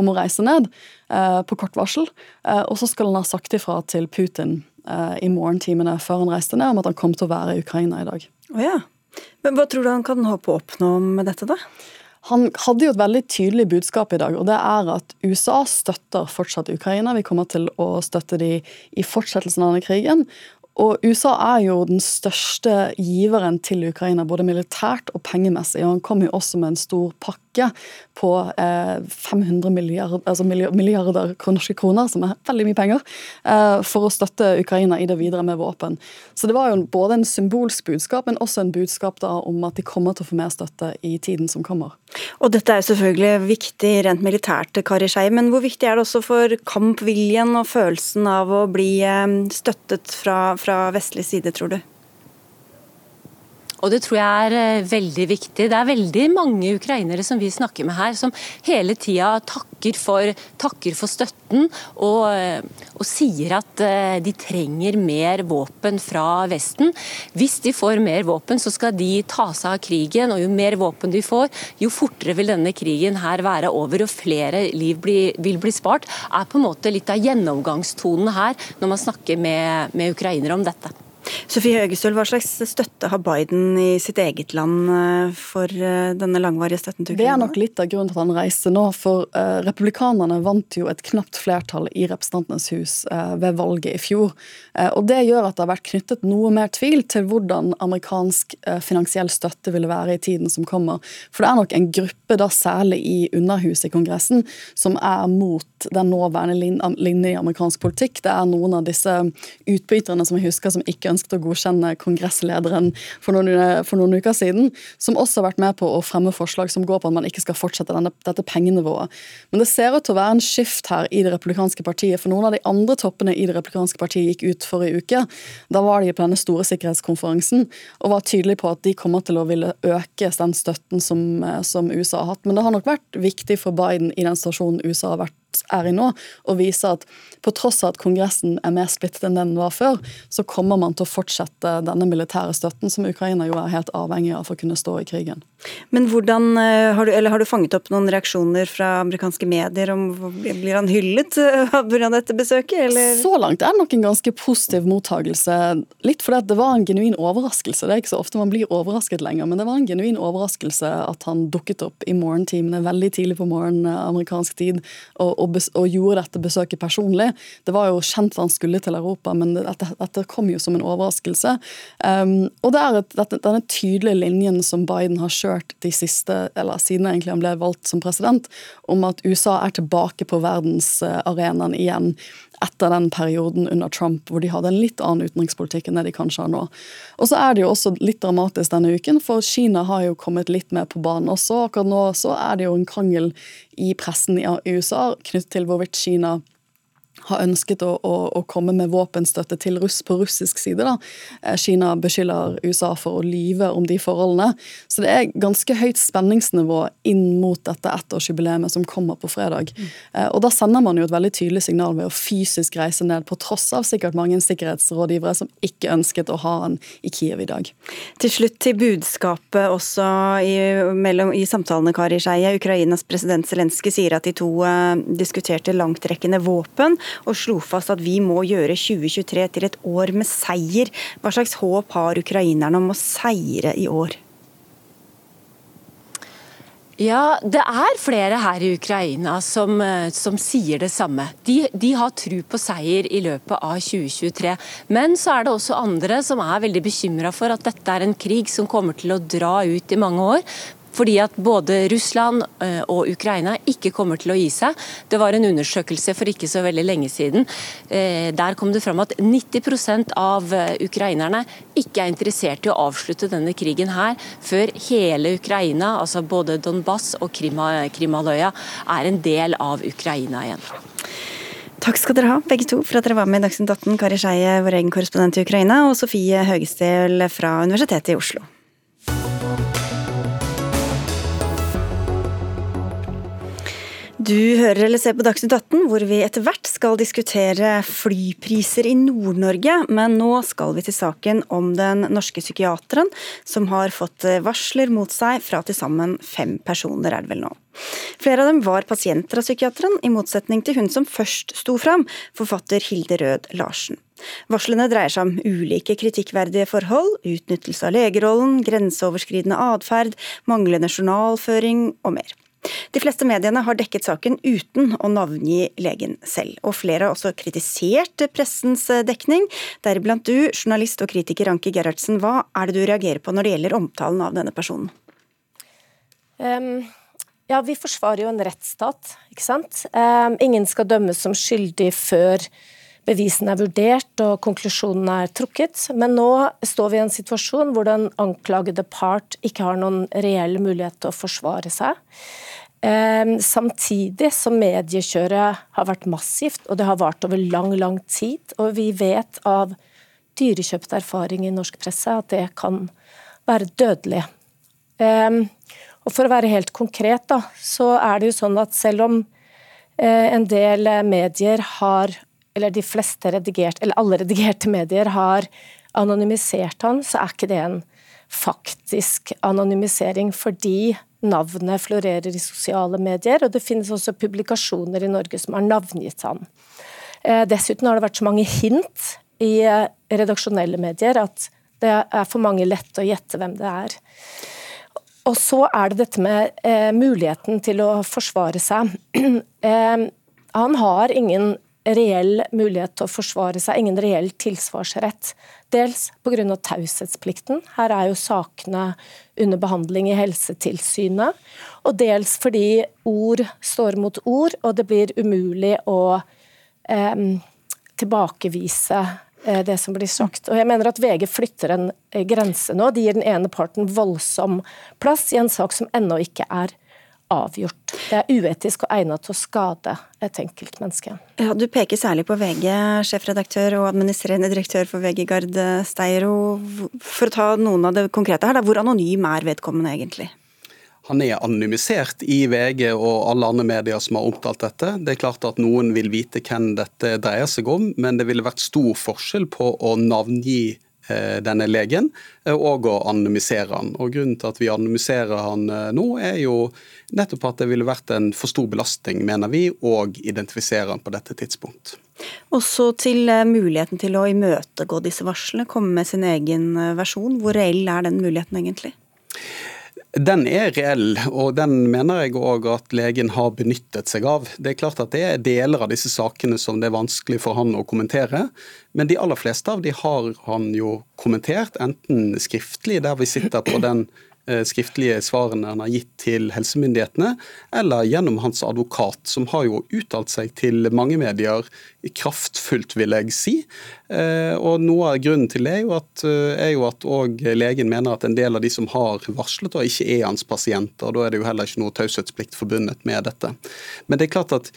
om å reise ned eh, på kort varsel. Eh, og så skal han ha sagt ifra til Putin eh, i morgentimene før han reiste ned, om at han kom til å være i Ukraina i dag. Oh, ja. Men Hva tror du han kan håpe å oppnå med dette, da? Han hadde jo et veldig tydelig budskap i dag, og det er at USA støtter fortsatt Ukraina. Vi kommer til å støtte de i fortsettelsen av denne krigen. Og USA er jo den største giveren til Ukraina, både militært og pengemessig. og Han kom jo også med en stor pakke på eh, 500 milliarder, altså milliarder norske kroner, som er veldig mye penger, eh, for å støtte Ukraina i det videre med våpen. Så det var jo både en symbolsk budskap, men også en budskap da om at de kommer til å få mer støtte i tiden som kommer. Og dette er jo selvfølgelig viktig rent militært, Kari Skei, men hvor viktig er det også for kampviljen og følelsen av å bli eh, støttet fra fra vestlig side, tror du? Og det tror jeg er eh, veldig viktig. Det er veldig mange ukrainere som vi snakker med her, som hele tida takker takker for støtten og, eh, og, sier at eh, de trenger mer våpen fra Vesten. Hvis de får mer våpen, så skal de ta seg av krigen. Og jo mer våpen de får, jo fortere vil denne krigen her være over og flere liv bli, vil bli spart. er på en måte litt av gjennomgangstonen her når man snakker med, med ukrainere om dette. Sofie Høgestøl, hva slags støtte har Biden i sitt eget land eh, for eh, denne langvarige støtten til Ukraina? Det er nok litt av grunnen til at han reiser nå. For uh, republikanerne vant jo et knapt flertall i Representantenes hus uh, ved valget i fjor. Uh, og Det gjør at det har vært knyttet noe mer tvil til hvordan amerikansk finansiell støtte ville være i tiden som kommer. For det er nok en gruppe, da særlig i Underhuset i Kongressen, som er mot den nåværende linje i amerikansk politikk. Det er noen av disse utbryterne som jeg husker som ikke ønsket å godkjenne kongresslederen for noen, for noen, uker siden, som også har vært med på å fremme forslag som går på at man ikke skal fortsette denne, dette pengenivået. Men det ser ut til å være en skift her i det republikanske partiet, for noen av de andre toppene i det republikanske partiet gikk ut forrige uke. Da var de på denne store sikkerhetskonferansen og var tydelige på at de kommer til å ville øke den støtten som, som USA har hatt. Men det har nok vært viktig for Biden i den situasjonen USA har vært er i nå, og vise at på tross av at Kongressen er mer splittet enn den var før, så kommer man til å fortsette denne militære støtten, som Ukraina jo er helt avhengig av for å kunne stå i krigen. Men hvordan, eh, har du, eller har du fanget opp noen reaksjoner fra amerikanske medier om Blir han hyllet pga. dette besøket, eller? Så langt er det nok en ganske positiv mottagelse. Litt fordi det var en genuin overraskelse. Det er ikke så ofte man blir overrasket lenger, men det var en genuin overraskelse at han dukket opp i morgentimene veldig tidlig på morgenen eh, amerikansk tid. og og, og, gjorde dette besøket personlig. Det var jo kjent han skulle til Europa, men dette, dette kom jo som en overraskelse. Um, og det er et, denne tydelige linjen som Biden har kjørt de siste, eller siden egentlig han ble valgt som president, om at USA er tilbake på verdensarenaen igjen etter den perioden under Trump hvor de hadde en litt annen utenrikspolitikk enn det de kanskje har nå. Og så er det jo også litt dramatisk denne uken, for Kina har jo kommet litt mer på banen også. Akkurat nå så er det jo en krangel i pressen i USA knyttet til hvorvidt Kina har ønsket å, å, å, komme med våpenstøtte til russ på russisk side. Da. Eh, Kina beskylder USA for å lyve om de forholdene. Så det er ganske høyt spenningsnivå inn mot dette ettårsjubileet som kommer på fredag. Mm. Og da sender man jo et veldig tydelig signal ved å fysisk reise ned, på tross av sikkert mange sikkerhetsrådgivere som ikke ønsket å ha han i Kiev i dag. Til slutt til budskapet også i, mellom, i samtalene, Kari Skeie. Ukrainas president Zelenskyj sier at de to uh, diskuterte langtrekkende våpen og slo fast at vi må gjøre 2023 til et år med seier. Hva slags håp har ukrainerne om å seire i år? Ja, det er flere her i Ukraina som, eh, som sier det samme. De, de, har tro på seier i løpet av 2023. Men så er det også andre som er veldig bekymra for at dette er en krig som kommer til å dra ut i mange år. Fordi at både Russland eh, og Ukraina ikke kommer til å gi seg. Det var en undersøkelse for ikke så veldig lenge siden. Eh, der kom det fram at 90 av eh, ukrainerne ikke er interessert i å avslutte denne krigen her før hele Ukraina, altså både Donbass og Krimhalvøya, er en del av Ukraina igjen. Takk skal dere ha, begge to, for at dere var med i Dagsnytt 18. Kari Skeie, vår egen korrespondent i Ukraina, og Sofie Høgestøl fra Universitetet i Oslo. Du hører eller ser på Dagsnytt 18, hvor vi etter hvert skal diskutere flypriser i Nord-Norge. Men nå skal vi til saken om den norske psykiateren som har fått varsler mot seg fra til sammen fem personer, er det vel nå. Flere av dem var pasienter av psykiateren, i motsetning til hun som først sto fram, forfatter Hilde Rød Larsen. Varslene dreier seg om ulike kritikkverdige forhold, utnyttelse av legerollen, grenseoverskridende atferd, manglende journalføring og mer. De fleste mediene har dekket saken uten å navngi legen selv, og flere har også kritisert pressens dekning, deriblant du, journalist og kritiker Anki Gerhardsen. Hva er det du reagerer på når det gjelder omtalen av denne personen? Um, ja, vi forsvarer jo en rettsstat, ikke sant. Um, ingen skal dømmes som skyldig før bevisene er vurdert og konklusjonen er trukket. Men nå står vi i en situasjon hvor den anklagede part ikke har noen reell mulighet til å forsvare seg. Ehm, samtidig som mediekjøret har vært massivt, og det har vart over lang, lang tid. Og vi vet av dyrekjøpt erfaring i norsk presse at det kan være dødelig. Ehm, og for å være helt konkret, da, så er det jo sånn at selv om eh, en del medier har, eller de fleste redigerte, eller alle redigerte medier har anonymisert han, så er ikke det en faktisk anonymisering, fordi navnet florerer i sosiale medier, og det finnes også publikasjoner i Norge som har navngitt han. Eh, dessuten har det vært så mange hint i eh, redaksjonelle medier at det er for mange lett å gjette hvem det er. Og så er det dette med eh, muligheten til å forsvare seg. <clears throat> eh, han har ingen reell mulighet til å forsvare seg, ingen reell tilsvarsrett. Dels pga. taushetsplikten, her er jo sakene under behandling i Helsetilsynet. Og dels fordi ord står mot ord, og det blir umulig å eh, tilbakevise eh, det som blir sagt. Og jeg mener at VG flytter en eh, grense nå. De gir den ene parten voldsom plass i en sak som ennå ikke er avgjort. Det er uetisk og egnet til å skade et enkeltmenneske. Ja, du peker særlig på VG, sjefredaktør og administrerende direktør for VG Gard Steiro. For å ta noen av det konkrete her, hvor anonym er vedkommende egentlig? Han er anonymisert i VG og alle andre medier som har omtalt dette. Det er klart at noen vil vite hvem dette dreier seg om, men det ville vært stor forskjell på å navngi Eh, denne legen, eh, og å anonymisere han. Og Grunnen til at vi anonymiserer han eh, nå, er jo nettopp at det ville vært en for stor belastning, mener vi, å identifisere han på dette tidspunkt. Også til muligheten til å imøtegå disse varslene, komme med sin egen versjon. Hvor reell er den muligheten egentlig? Den er reell, og den mener jeg òg at legen har benyttet seg av. Det er klart at det er deler av disse sakene som det er vanskelig for han å kommentere, men de aller fleste av de har han jo kommentert, enten skriftlig, der vi sitter på den skriftlige svarene han har gitt til helsemyndighetene, eller gjennom hans advokat, som har jo uttalt seg til mange medier kraftfullt, vil jeg si. Eh, og Noe av grunnen til det er jo at, eh, jo at legen mener at en del av de som har varslet, og ikke er hans pasienter. Da er det jo heller ikke noe taushetsplikt forbundet med dette. Men det er klart at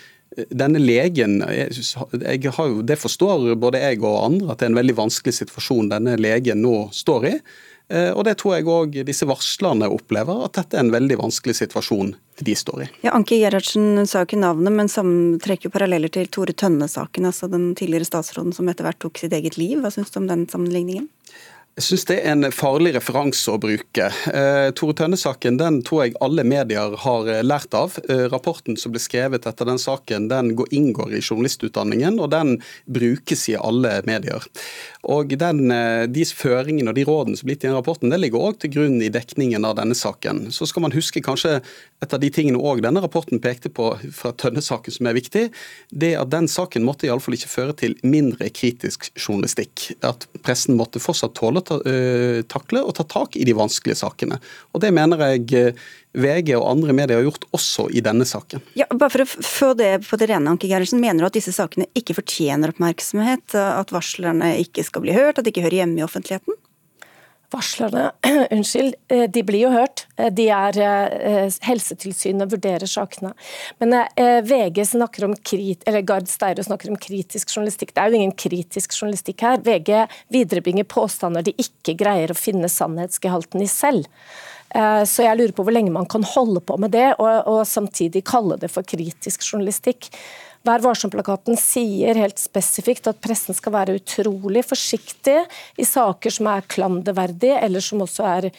denne legen jeg, har jo, Det forstår både jeg og andre at det er en veldig vanskelig situasjon denne legen nå står i. Eh, og det tror jeg òg disse varslerne opplever, at dette er en veldig vanskelig situasjon de står i. Ja, Anki Gerhardsen sa jo ikke navnet, men som trekker paralleller til Tore Tønne-saken, altså den tidligere statsråden som etter hvert tok sitt eget liv. Hva syns du om den sammenligningen? Jeg syns det er en farlig referanse å bruke. Eh, Tore Tønne-saken den tror jeg alle medier har eh, lært av. Eh, rapporten som ble skrevet etter den saken, den går, inngår i journalistutdanningen, og den brukes i alle medier. Og den, eh, De føringene og de rådene som er blitt i den rapporten, det ligger òg til grunn i dekningen av denne saken. Så skal man huske kanskje et av de tingene òg denne rapporten pekte på fra Tønne-saken som er viktig, det at den saken måtte iallfall ikke føre til mindre kritisk journalistikk. At pressen måtte fortsatt tåle ta, uh, takle og ta tak i de vanskelige sakene. Og Det mener jeg uh, VG og andre medier har gjort også i denne saken. Ja, bare for å få det på det rene, Anke Gerhardsen, Mener du at disse sakene ikke fortjener oppmerksomhet? At varslerne ikke skal bli hørt? At de ikke hører hjemme i offentligheten? Varslerne <clears throat> unnskyld, eh, de blir jo hørt. Eh, de er, eh, Helsetilsynet vurderer sakene. Men VG snakker om krit, eller Gard Steiro snakker om kritisk journalistikk. Det er jo ingen kritisk journalistikk her. VG viderebringer påstander de ikke greier å finne sannhetsgehalten i selv. Så jeg lurer på hvor lenge man kan holde på med det, og, og samtidig kalle det for kritisk journalistikk. Vær varsom-plakaten sier helt spesifikt at pressen skal være utrolig forsiktig i saker som er klanderverdige, eller som også er,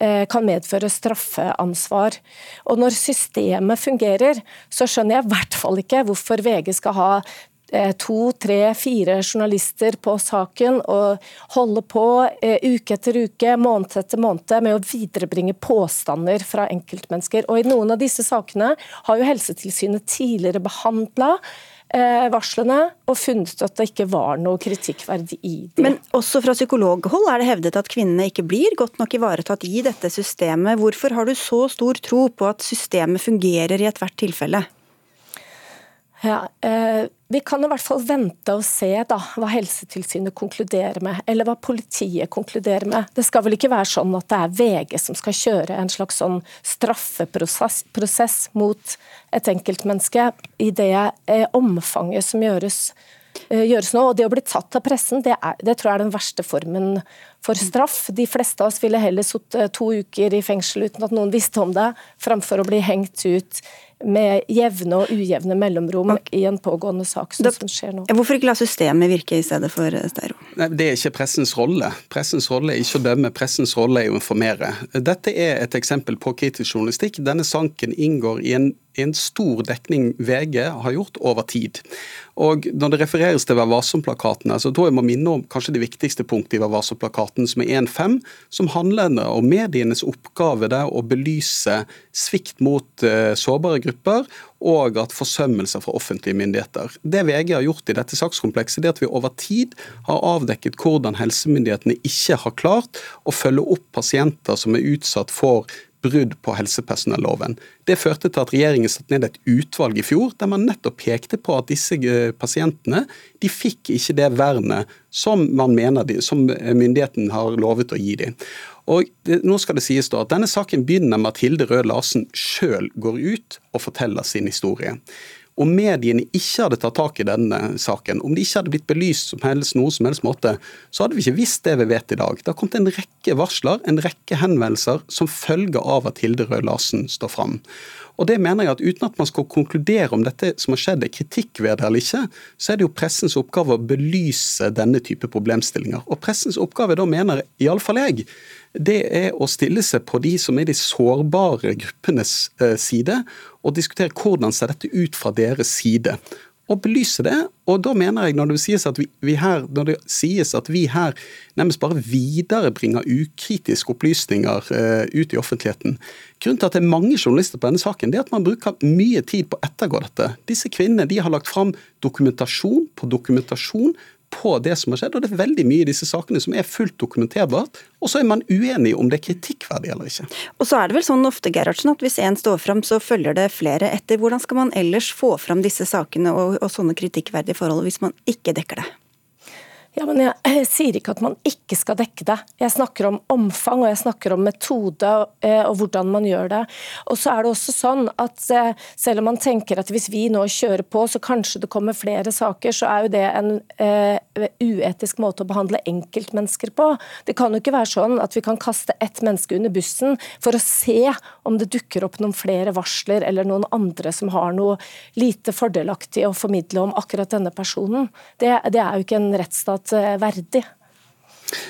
eh, kan medføre straffeansvar. Og Når systemet fungerer, så skjønner jeg i hvert fall ikke hvorfor VG skal ha Eh, to, tre, fire journalister på saken og holde på eh, uke etter uke, måned etter måned med å viderebringe påstander fra enkeltmennesker. Og I noen av disse sakene har jo Helsetilsynet tidligere behandla eh, varslene og funnet at det ikke var noe kritikkverdig i dem. Men også fra psykologhold er det hevdet at kvinnene ikke blir godt nok ivaretatt i dette systemet. Hvorfor har du så stor tro på at systemet fungerer i ethvert tilfelle? Ja, eh, Vi kan i hvert fall vente og se da, hva Helsetilsynet konkluderer med, eller hva politiet konkluderer med. Det skal vel ikke være sånn at det er VG som skal kjøre en slags sånn straffeprosess mot et enkeltmenneske i det eh, omfanget som gjøres, eh, gjøres nå. Og Det å bli tatt av pressen, det, er, det, tror jeg er den verste formen for straff. De fleste av oss ville heller sittet to uker i fengsel uten at noen visste om det, framfor å bli hengt ut med jevne og ujevne mellomrom i en pågående sak, sånn som skjer nå. Hvorfor ikke la systemet virke i stedet for eh, Nei, Det er ikke pressens rolle. Pressens rolle er ikke å dømme, pressens rolle er å informere. Dette er et eksempel på kritisk journalistikk. Denne sanken inngår i en en stor dekning VG har gjort over tid. Og Når det refereres til Vær varsom-plakatene, så tror jeg må minne om kanskje det viktigste punktet i Vær varsom-plakaten, som er 1.5, som handler om medienes oppgave der å belyse svikt mot uh, sårbare grupper og at forsømmelser fra offentlige myndigheter. Det VG har gjort i dette sakskomplekset, er at vi over tid har avdekket hvordan helsemyndighetene ikke har klart å følge opp pasienter som er utsatt for brudd på helsepersonelloven. Det førte til at regjeringen satte ned et utvalg i fjor der man nettopp pekte på at disse eh, pasientene de fikk ikke det vernet som man mener de, som myndigheten har lovet å gi dem. Og nå skal det sies da at Denne saken begynner med at Hilde Røe Larsen sjøl går ut og forteller sin historie. Om mediene ikke hadde tatt tak i denne saken, om det ikke hadde blitt belyst som helst noe som helst måte, så hadde vi ikke visst det vi vet i dag. Det har kommet en rekke varsler, en rekke henvendelser som følge av at Hilde Røe Larsen står fram. Og det mener jeg at Uten at man skal konkludere om dette som har skjedd er kritikk ved det eller ikke, så er det jo pressens oppgave å belyse denne type problemstillinger. Og pressens oppgave da mener iallfall jeg det er å stille seg på de som er de sårbare gruppenes eh, side, og diskutere hvordan ser dette ut fra deres side. Og belyse det. Og da mener jeg, når det sies at vi, vi her, sies at vi her nærmest bare viderebringer ukritiske opplysninger uh, ut i offentligheten Grunnen til at det er mange journalister på denne saken, det er at man bruker mye tid på å ettergå dette. Disse kvinnene de har lagt fram dokumentasjon på dokumentasjon på det som har skjedd, og det er veldig mye i disse sakene som er fullt dokumenterbart. Og så er man uenig om det er kritikkverdig eller ikke. Og så er det vel sånn ofte, Gerhardsen, at hvis én står fram, så følger det flere etter. Hvordan skal man ellers få fram disse sakene og, og sånne kritikkverdige forhold hvis man ikke dekker det? Ja, men jeg, sier ikke at man ikke skal dekke det. Jeg snakker om omfang og jeg snakker om metode og, eh, hvordan man gjør det. Og så er det også sånn at eh, Selv om man tenker at hvis vi nå kjører på, så kanskje det kommer flere saker, så er jo det en uh, uetisk måte å behandle enkeltmennesker på. Det kan jo ikke være sånn at vi kan kaste ett menneske under bussen for å se om det dukker opp noen flere varsler eller noen andre som har noe lite fordelaktig å formidle om akkurat denne personen. Det, det er jo ikke en rettsstat fortsatt eh, verdig.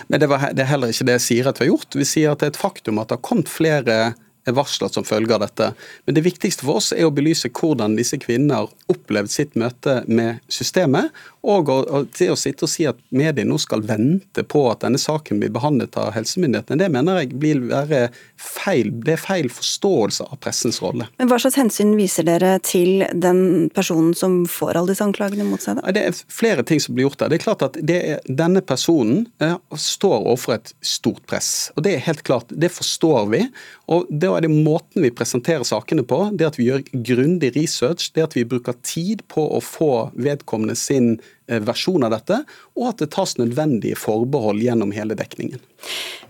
Men det, var, det, er heller ikke det jeg sier at vi har gjort. Vi sier at det er et faktum at det har kommet flere varsler som følge av dette. Men det viktigste for oss er å belyse hvordan disse kvinnene har opplevd sitt møte med systemet, og til å sitte og si at mediene nå skal vente på at denne saken blir behandlet av helsemyndighetene, det mener jeg blir være feil. Det er feil forståelse av pressens rolle. Men Hva slags hensyn viser dere til den personen som får alle disse anklagene mot seg? Da? Det er flere ting som blir gjort der. Det er klart at er, Denne personen eh, står overfor et stort press. og Det er helt klart, det forstår vi. og Det er det måten vi presenterer sakene på, det at vi gjør grundig research, det at vi bruker tid på å få vedkommende sin versjon av dette, og at det tas nødvendige forbehold gjennom hele dekningen.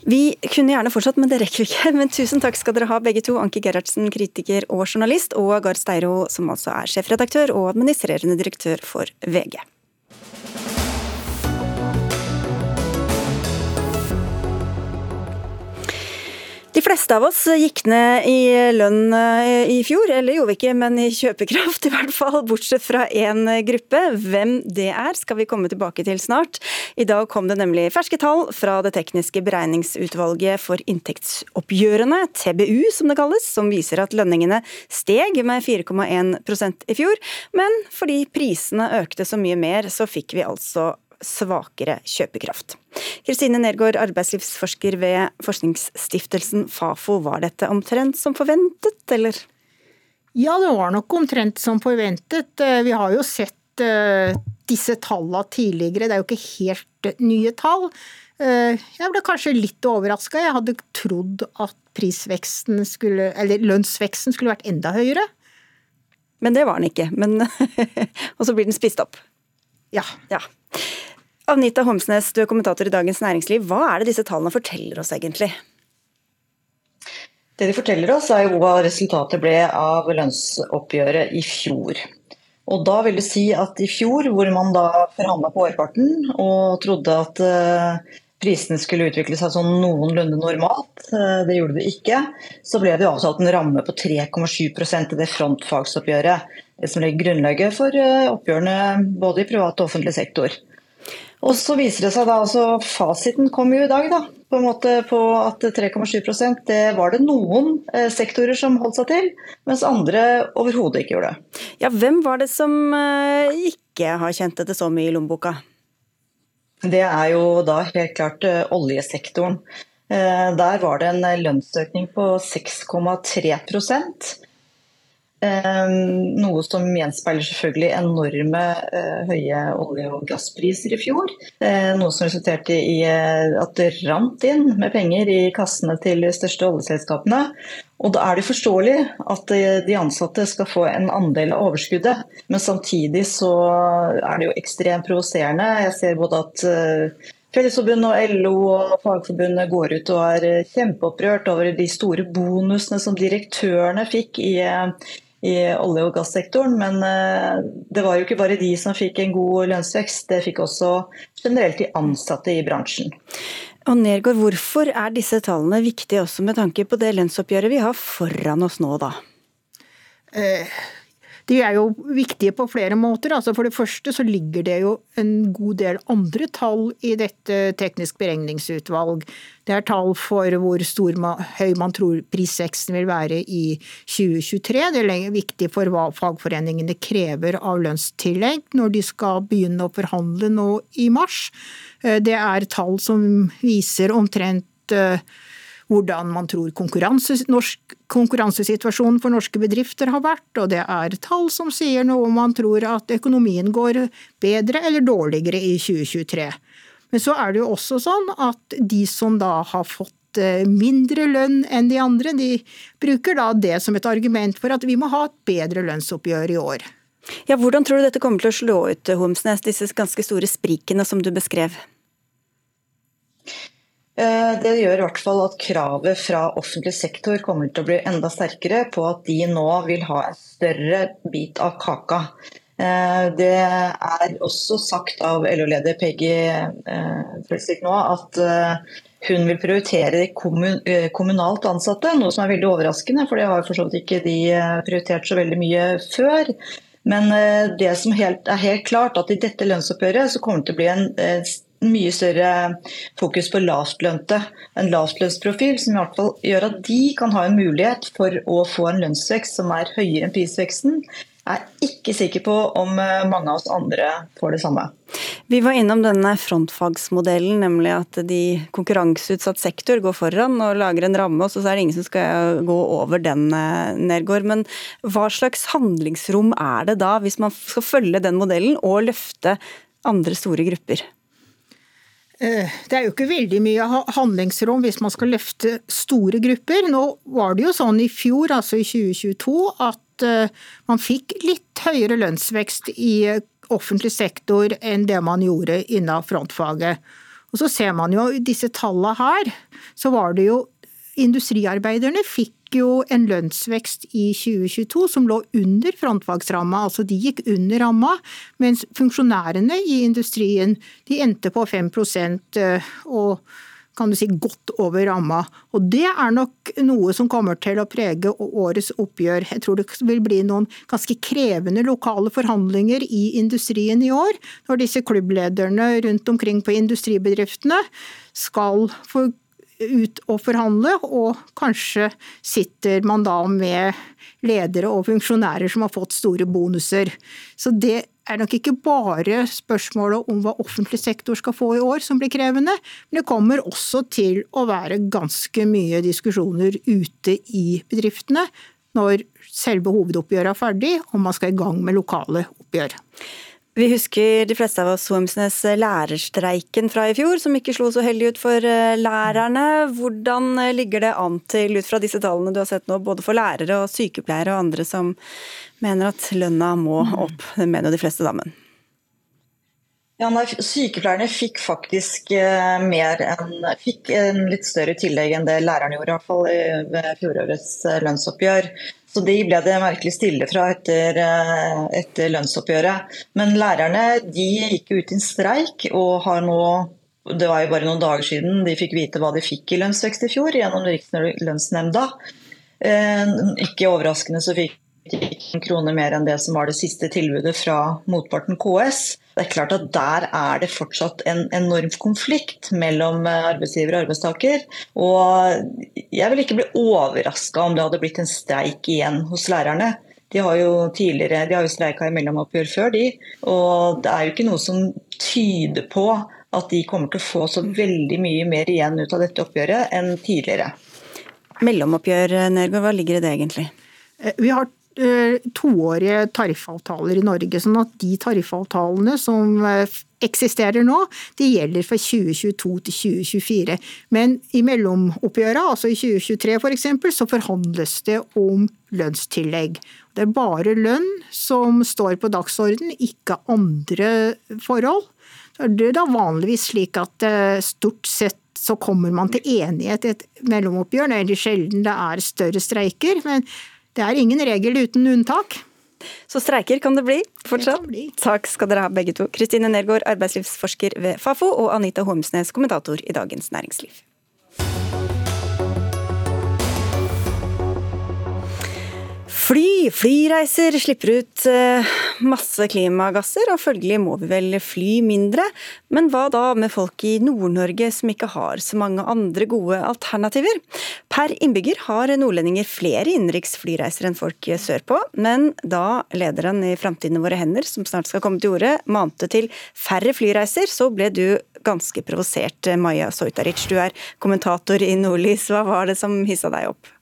Vi kunne gjerne fortsatt, men det rekker vi ikke. Men tusen takk skal dere ha begge to, Anki Gerhardsen, kritiker og journalist, og Gard Steiro, som altså er sjefredaktør og administrerende direktør for VG. De fleste av oss gikk ned i lønn eh, i fjor, eller gjorde vi ikke, men i kjøpekraft i hvert fall, bortsett fra én gruppe. Hvem det er skal vi komme tilbake til snart. I dag kom det nemlig ferske tall fra det tekniske beregningsutvalget for inntektsoppgjørene, TBU som det kalles, som viser at lønningene steg med 4,1% i fjor. Men fordi prisene økte så mye mer, så fikk vi altså svakere kjøpekraft. Kristine Nergård, arbeidslivsforsker ved forskningsstiftelsen Fafo. Var dette omtrent som forventet, eller? Ja, det var nok omtrent som forventet. Eh, vi har jo sett eh, disse tallene tidligere, det er jo ikke helt eh, nye tall. Jeg ble kanskje litt overraska. Jeg hadde trodd at prisveksten skulle, eller lønnsveksten skulle vært enda høyere. Men det var den ikke. Men, <laughs> og så blir den spist opp. Ja. ja. Anita Homsnes, du er kommentator i Dagens Næringsliv. Hva er det disse tallene forteller oss egentlig? Det de forteller oss er jo hva resultatet ble av lønnsoppgjøret i fjor. Og da vil det si at i fjor, hvor man da forhandla på årparten og trodde at eh, prisene skulle utvikle seg sånn noenlunde normalt, eh, det gjorde det ikke, så ble det jo avtalt en ramme på 3,7 i det frontfagsoppgjøret. Det som legger grunnlaget for eh, oppgjørene både i privat og offentlig sektor. Og så viser det seg da, altså Fasiten kom jo i dag da, på en måte på at 3,7% det var det noen eh, sektorer som holdt seg til, mens andre overhodet ikke gjorde det. Ja, Hvem var det som eh, ikke har kjent etter så mye i lommeboka? Det er jo da helt klart eh, oljesektoren. Der var det en lønnsøkning på 6,3 Ehm, noe som gjenspeiler selvfølgelig enorme uh, høye olje- og gasspriser i fjor. Uh, noe som resulterte i uh, at det rant inn med penger i kassene til de største oljeselskapene. Og da er det forståelig at de ansatte skal få en andel av overskuddet. Men samtidig så er det jo ekstremt provoserende. Jeg ser både at Fellesforbundet og LO og Fagforbundet går ut og er kjempeopprørt over de store bonusene som direktørene fikk i, i olje- og gassektoren. Men eh, det var jo ikke bare de som fikk en god lønnsvekst, det fikk også generelt de ansatte i bransjen. Og Nergård, hvorfor er disse tallene viktige også med tanke på det lønnsoppgjøret vi har foran oss nå, da? Eh, de er jo viktige på flere måter. Altså for det første så ligger det jo en god del andre tall i dette teknisk beregningsutvalg. Det er tall for hvor stor, høy man tror prisveksten vil være i 2023. Det er viktig for hva fagforeningene krever av lønnstillegg når de skal begynne å forhandle nå i mars. Eh, det er tall som viser omtrent eh, hvordan man tror konkurranse, norsk, konkurransesituasjonen for norske bedrifter har vært, og det er tall som sier noe om man tror at økonomien går bedre eller dårligere i 2023. Men så er det jo også sånn at de som da har fått eh, mindre lønn enn de andre, de bruker da det som et argument for at vi må ha et bedre lønnsoppgjør i år. Ja, Hvordan tror du dette kommer til å slå ut, Homsnes, disse ganske store sprikene som du beskrev? Eh, det gjør i hvert fall at kravet fra offentlig sektor kommer til å bli enda sterkere på at de nå vil ha en større bit av kaka. Eh, det er også sagt av LO-leder Peggy eh, Følsvik nå at hun vil prioritere kommunalt ansatte, noe som er veldig overraskende, for det har for så vidt ikke de prioritert så veldig mye før. Men det som er helt klart, at i dette lønnsoppgjøret så kommer det til å bli en mye større fokus på lavtlønte. En lavtlønnsprofil som i hvert fall gjør at de kan ha en mulighet for å få en lønnsvekst som er høyere enn prisveksten. Jeg er ikke sikker på om eh, mange av oss andre får det samme. Vi var innom denne frontfagsmodellen, nemlig at de konkurranseutsatt sektor går foran og lager en ramme, og så er det ingen som skal gå over den, eh, Nergård. Men hva slags handlingsrom er det da, hvis man skal følge den modellen og løfte andre store grupper? Eh, det er jo ikke veldig mye handlingsrom hvis man skal løfte store grupper. Nå var det jo sånn i fjor, altså i 2022, at eh, man fikk litt høyere lønnsvekst i eh, offentlig sektor enn det man gjorde innen frontfaget. Og så ser man jo disse tallene her, så var det jo Industriarbeiderne fikk jo en lønnsvekst i 2022 som lå under frontfagsramma, altså de gikk under ramma, mens funksjonærene i industrien de endte på 5% og kan du si, godt over ramma. Og Det er nok noe som kommer til å prege årets oppgjør. Jeg tror det vil bli noen ganske krevende lokale forhandlinger i industrien i år, når disse klubblederne rundt omkring på industribedriftene skal få ut og forhandle, og kanskje sitter man da med ledere og funksjonærer som har fått store bonuser. Så det er nok ikke bare spørsmålet om hva offentlig sektor skal få i år som blir krevende, men det kommer også til å være ganske mye diskusjoner ute i bedriftene når selve hovedoppgjøret er ferdig og man skal i gang med lokale oppgjør. Vi husker de fleste av oss Homsnes lærerstreiken fra i fjor, som ikke slo så heldig ut for eh, lærerne. Hvordan ligger det an til, ut fra disse tallene du har sett nå, både for lærere og sykepleiere og andre som mener at lønna må opp, det mener jo de fleste dammen. Ja, nei, Sykepleierne fikk faktisk eh, mer enn, fikk en litt større tillegg enn det lærerne gjorde, i hvert fall ved fjorårets eh, lønnsoppgjør. Så de ble det merkelig stille fra etter, eh, etter lønnsoppgjøret. Men lærerne de gikk ut i en streik og har nå det var jo bare noen dager siden de fikk vite hva de fikk i lønnsvekst i fjor gjennom Rikslønnsnemnda. Ikke overraskende så fikk en krone mer enn det som var det siste tilbudet fra motparten KS. Det er klart at Der er det fortsatt en enorm konflikt mellom eh, arbeidsgiver og arbeidstaker. Og Jeg vil ikke bli overraska om det hadde blitt en streik igjen hos lærerne. De har jo tidligere, de har jo streika i mellomoppgjør før, de. Og det er jo ikke noe som tyder på at de kommer til å få så veldig mye mer igjen ut av dette oppgjøret enn tidligere. Mellomoppgjør, Nergård, hva ligger i det egentlig? Eh, vi har toårige tariffavtaler i Norge. sånn at de tariffavtalene som eh, eksisterer nå, de gjelder fra 2022 til 2024. Men i mellomoppgjøret, altså i 2023 f.eks., for så forhandles det om lønnstillegg. Det er bare lønn som står på dagsorden, ikke andre forhold. Det er da vanligvis slik at eh, stort sett så kommer man til enighet i et mellomoppgjør. Det sjelden det er større streiker. men det er ingen regel uten unntak. Så streiker kan det bli fortsatt? Det bli. Takk skal dere ha begge to. Kristine Nergård, arbeidslivsforsker ved Fafo, og Anita Hormsnes, kommentator i Dagens Næringsliv. Fly, flyreiser slipper ut eh, masse klimagasser, og følgelig må vi vel fly mindre. Men hva da med folk i Nord-Norge som ikke har så mange andre gode alternativer? Per innbygger har nordlendinger flere innenriks flyreiser enn folk sørpå, men da lederen i Framtiden i våre hender, som snart skal komme til orde, mante til færre flyreiser, så ble du ganske provosert, Maja Soitaric. Du er kommentator i Nordlys. Hva var det som hissa deg opp?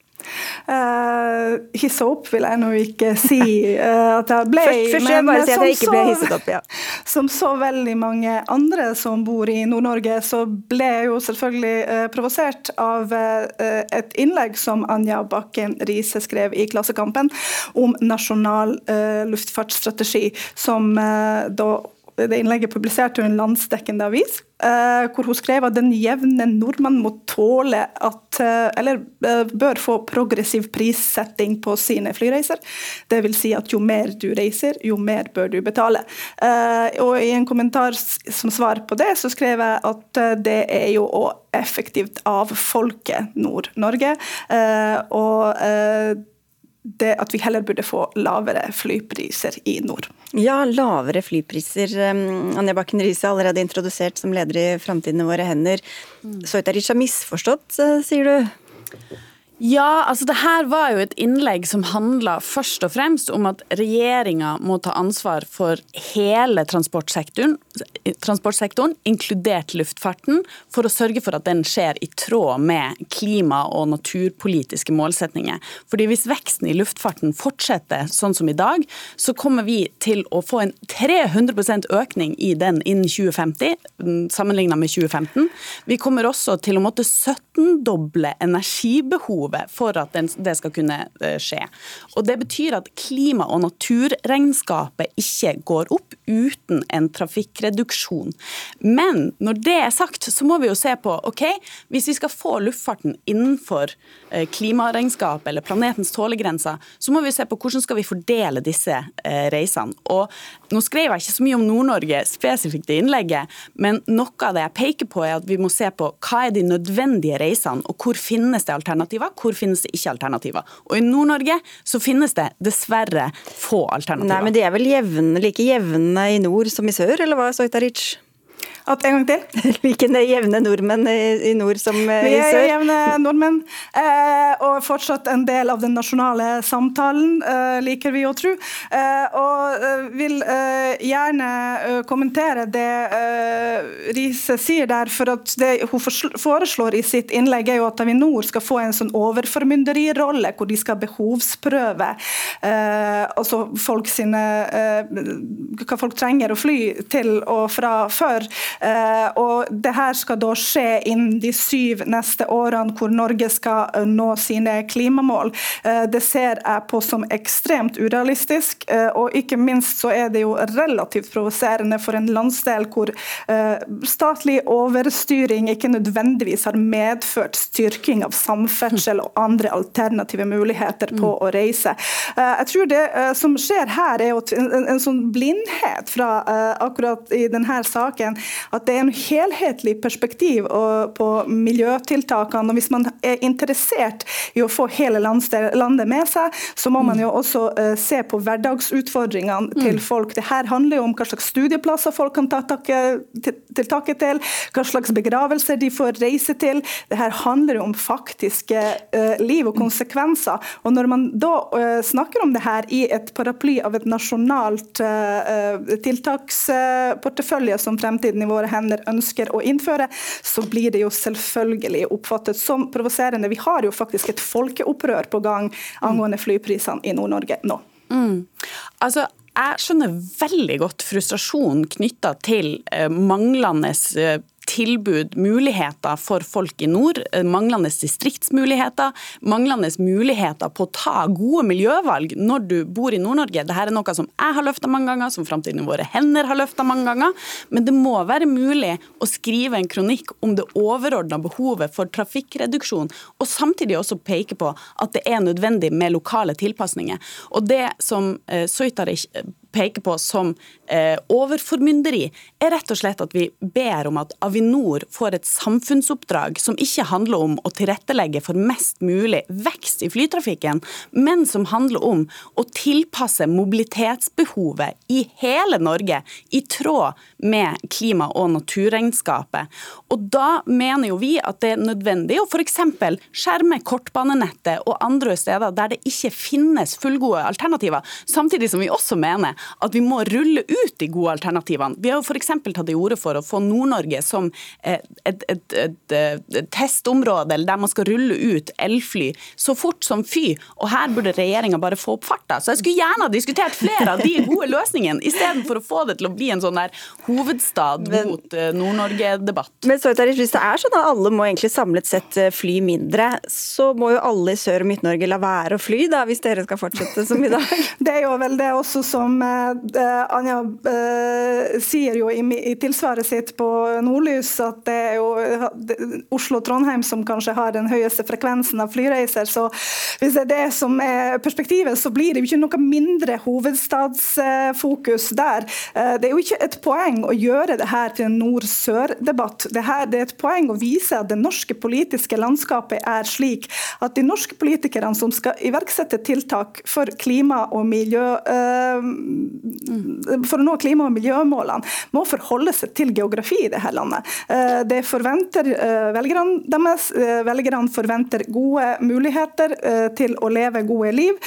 Uh, hisse opp vil jeg nå ikke si uh, at jeg ble. Først, først jeg bare si at jeg ikke ble opp, ja. Som så veldig mange andre som bor i Nord-Norge, så ble jeg jo selvfølgelig uh, provosert av et innlegg som Anja Bakken Riise skrev i Klassekampen om nasjonal luftfartsstrategi, som da det innlegget publiserte hun en landsdekkende avis, eh, hvor hun skrev at den jevne nordmann må tåle at eh, Eller eh, bør få progressiv prissetting på sine flyreiser. Vil si at jo mer du reiser, jo mer bør du betale. Og i en kommentar som svar på det, så skrev jeg at det er jo å effektivt avfolke Nord-Norge. Og det at vi heller burde få lavere flypriser i nord. Ja, lavere flypriser. Anja Bakken Riise er allerede introdusert som leder i Framtiden i våre hender. Soitaric har misforstått, eh, sier du? Ja, altså det her var jo et innlegg som handla først og fremst om at regjeringa må ta ansvar for hele transportsektoren, transportsektoren, inkludert luftfarten, for å sørge for at den skjer i tråd med klima- og naturpolitiske målsetninger. Fordi hvis veksten i luftfarten fortsetter sånn som i dag, så kommer vi til å få en 300% økning i den innen 2050, sammenligna med 2015. Vi kommer også til å måtte 17-doble energibehovet transportbehovet for at det skal kunne skje. Og Det betyr at klima- og naturregnskapet ikke går opp uten en trafikkreduksjon. Men når det er sagt, så må vi jo se på ok, hvis vi skal få luftfarten innenfor klimaregnskapet eller planetens tålegrenser, så må vi se på hvordan skal vi fordele disse reisene. Og Nå skrev jeg ikke så mye om Nord-Norge spesifikt i innlegget, men noe av det jeg peker på er at vi må se på hva er de nødvendige reisene, og hvor finnes det alternativer, hvor finnes det ikke alternativer. Og I Nord-Norge så finnes det dessverre få alternativer. Nei, men De er vel jevne, like jevne i nord som i sør, eller hva, Soitaric? At en gang til? <laughs> Like jevne nordmenn i nord som i sør? Vi er jevne nordmenn, eh, og fortsatt en del av den nasjonale samtalen, eh, liker vi å tro. Eh, og vil gjerne kommentere det Riise sier der, for at det hun foreslår i sitt innlegg er jo at Avinor skal få en sånn overformynderirolle, hvor de skal behovsprøve altså folk sine, hva folk trenger å fly til og fra før. Eh, og det her skal da skje innen de syv neste årene, hvor Norge skal eh, nå sine klimamål. Eh, det ser jeg på som ekstremt urealistisk, og ikke minst så er det jo relativt provoserende for en landsdel hvor statlig overstyring ikke nødvendigvis har medført styrking av samferdsel og andre alternative muligheter på å reise. Jeg tror det som skjer her, er en sånn blindhet fra akkurat i denne saken at det er en helhetlig perspektiv på miljøtiltakene. og Hvis man er interessert i å få hele landet med seg, så må man jo også eh, se på hverdagsutfordringene til mm. folk. Det her handler jo om hva slags studieplasser folk kan ta tak, til til, hva slags begravelser de får reise til. Det her handler jo om faktiske uh, liv og konsekvenser. Og Når man da snakker om det her i et paraply av et nasjonalt tiltaksportefølje som Fremtiden i våre hender ønsker å innføre, så blir det jo selvfølgelig oppfattet som provoserende. Vi har jo faktisk et folkeopprør på gang angående flyprisene i Nord-Norge nå. Mm. Altså, jeg skjønner veldig godt frustrasjonen knytta til eh, manglende eh, tilbud, muligheter for folk i nord. Eh, manglende distriktsmuligheter, manglende muligheter på å ta gode miljøvalg når du bor i Nord-Norge. Dette er noe som jeg har løfta mange ganger, som Framtiden våre hender har løfta mange ganger. Men det må være mulig å skrive en kronikk om det overordna behovet for trafikkreduksjon, og samtidig også peke på at det er nødvendig med lokale tilpasninger. Og det som Søytarik Soitarich peker på som eh, overformynderi, er rett og slett at vi ber om at Avinor får et samfunnsoppdrag som ikke handler om å tilrettelegge for mest mulig vekst i flytrafikken, men som handler om å tilpasse mobilitetsbehovet i hele Norge i tråd med klima- og naturregnskapet. Og Da mener jo vi at det er nødvendig å f.eks. skjerme kortbanenettet og andre steder der det ikke finnes fullgode alternativer, samtidig som vi også mener at vi må rulle ut de gode alternativene. Vi har jo f.eks. tatt til orde for å få Nord-Norge som et, et, et, et, testområde der man skal rulle ut elfly så fort som fy. Og her burde regjeringa bare få opp farta. Så jeg skulle gjerne ha diskutert flere av de gode løsningene, istedenfor å få det til å bli en sånn der hovedstad mot eh, Nord-Norge-debatt. Men så hvis det er sånn at alle må egentlig samlet sett eh, fly mindre, så må jo alle i Sør- og Midt-Norge la være å fly, da, hvis dere skal fortsette som i dag? <laughs> Det er jo vel det også som Anja uh, sier jo i, i, tilsvaret sitt på Nordlys at det er jo Oslo-Trondheim som kanskje har den høyeste frekvensen av flyreiser. Så hvis det er det som er perspektivet, så blir det jo ikke noe mindre hovedstadsfokus der. Det er jo ikke et poeng å gjøre det her til en nord-sør-debatt. Det, det, er et poeng å vise at det norske politiske landskapet er slik at de norske politikerne som skal iverksette tiltak for klima og miljø, for å nå klima- og miljømålene, må forholde seg til geografi i dette landet. Eh, det forventer eh, velgerne deres. Eh, velgerne forventer gode muligheter til å leve gode liv,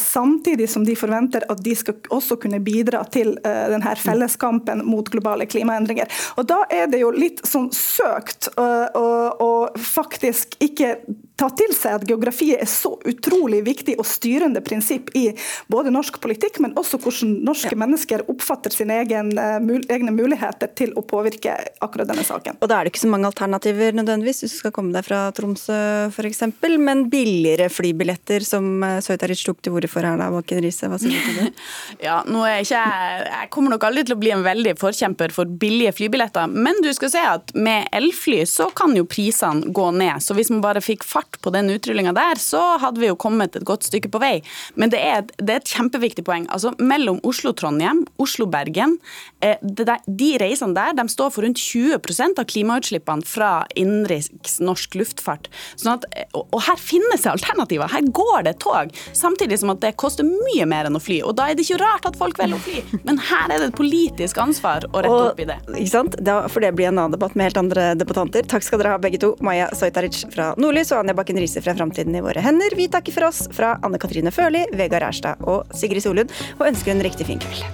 samtidig som de forventer at de skal også kunne bidra til denne felleskampen mot globale klimaendringer. Og Da er det jo litt sånn søkt å faktisk ikke ta til seg at geografi er så utrolig viktig og styrende prinsipp i både norsk politikk, men også hvordan norske ja. mennesker oppfatter sine egen, uh, mul egne muligheter til å påvirke akkurat denne saken. Og Da er det ikke så mange alternativer nødvendigvis, hvis du skal komme deg fra Tromsø f.eks., men billigere flybilletter, som Søytaric tok til orde for her da, Bakken Riise. Hva sier du til det? <laughs> ja, nå er ikke jeg, jeg kommer nok aldri til å bli en veldig forkjemper for billige flybilletter, men du skal se at med elfly så kan jo prisene gå ned. Så hvis man bare fikk fart på den utrullinga der, så hadde vi jo kommet et godt stykke på vei. Men det er, det er et kjempeviktig poeng. Altså mellom Oslo-Trondheim, Oslo-Bergen, eh, de reisene der de står for rundt 20% av klimautslippene fra innenriks norsk luftfart. Sånn at, og her finnes det alternativer. Her går det tog. Samtidig som at det koster mye mer enn å fly. Og da er det ikke rart at folk velger å fly. Men her er det et politisk ansvar å rette opp i det. Ikke sant? Da får det bli en annen debatt med helt andre debattanter. Takk skal dere ha begge to. Maja Sojtaric fra Nordlys og Anja Bakken Riise fra Framtiden i våre hender. Vi takker for oss fra Anne Katrine Førli, Vegard Erstad og Sigrid Solund, og ønsker en riktig fin kveld.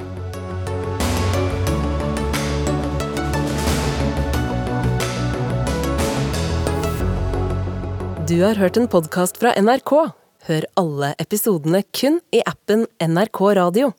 Du har hørt en podkast fra NRK. Hør alle episodene kun i appen NRK Radio.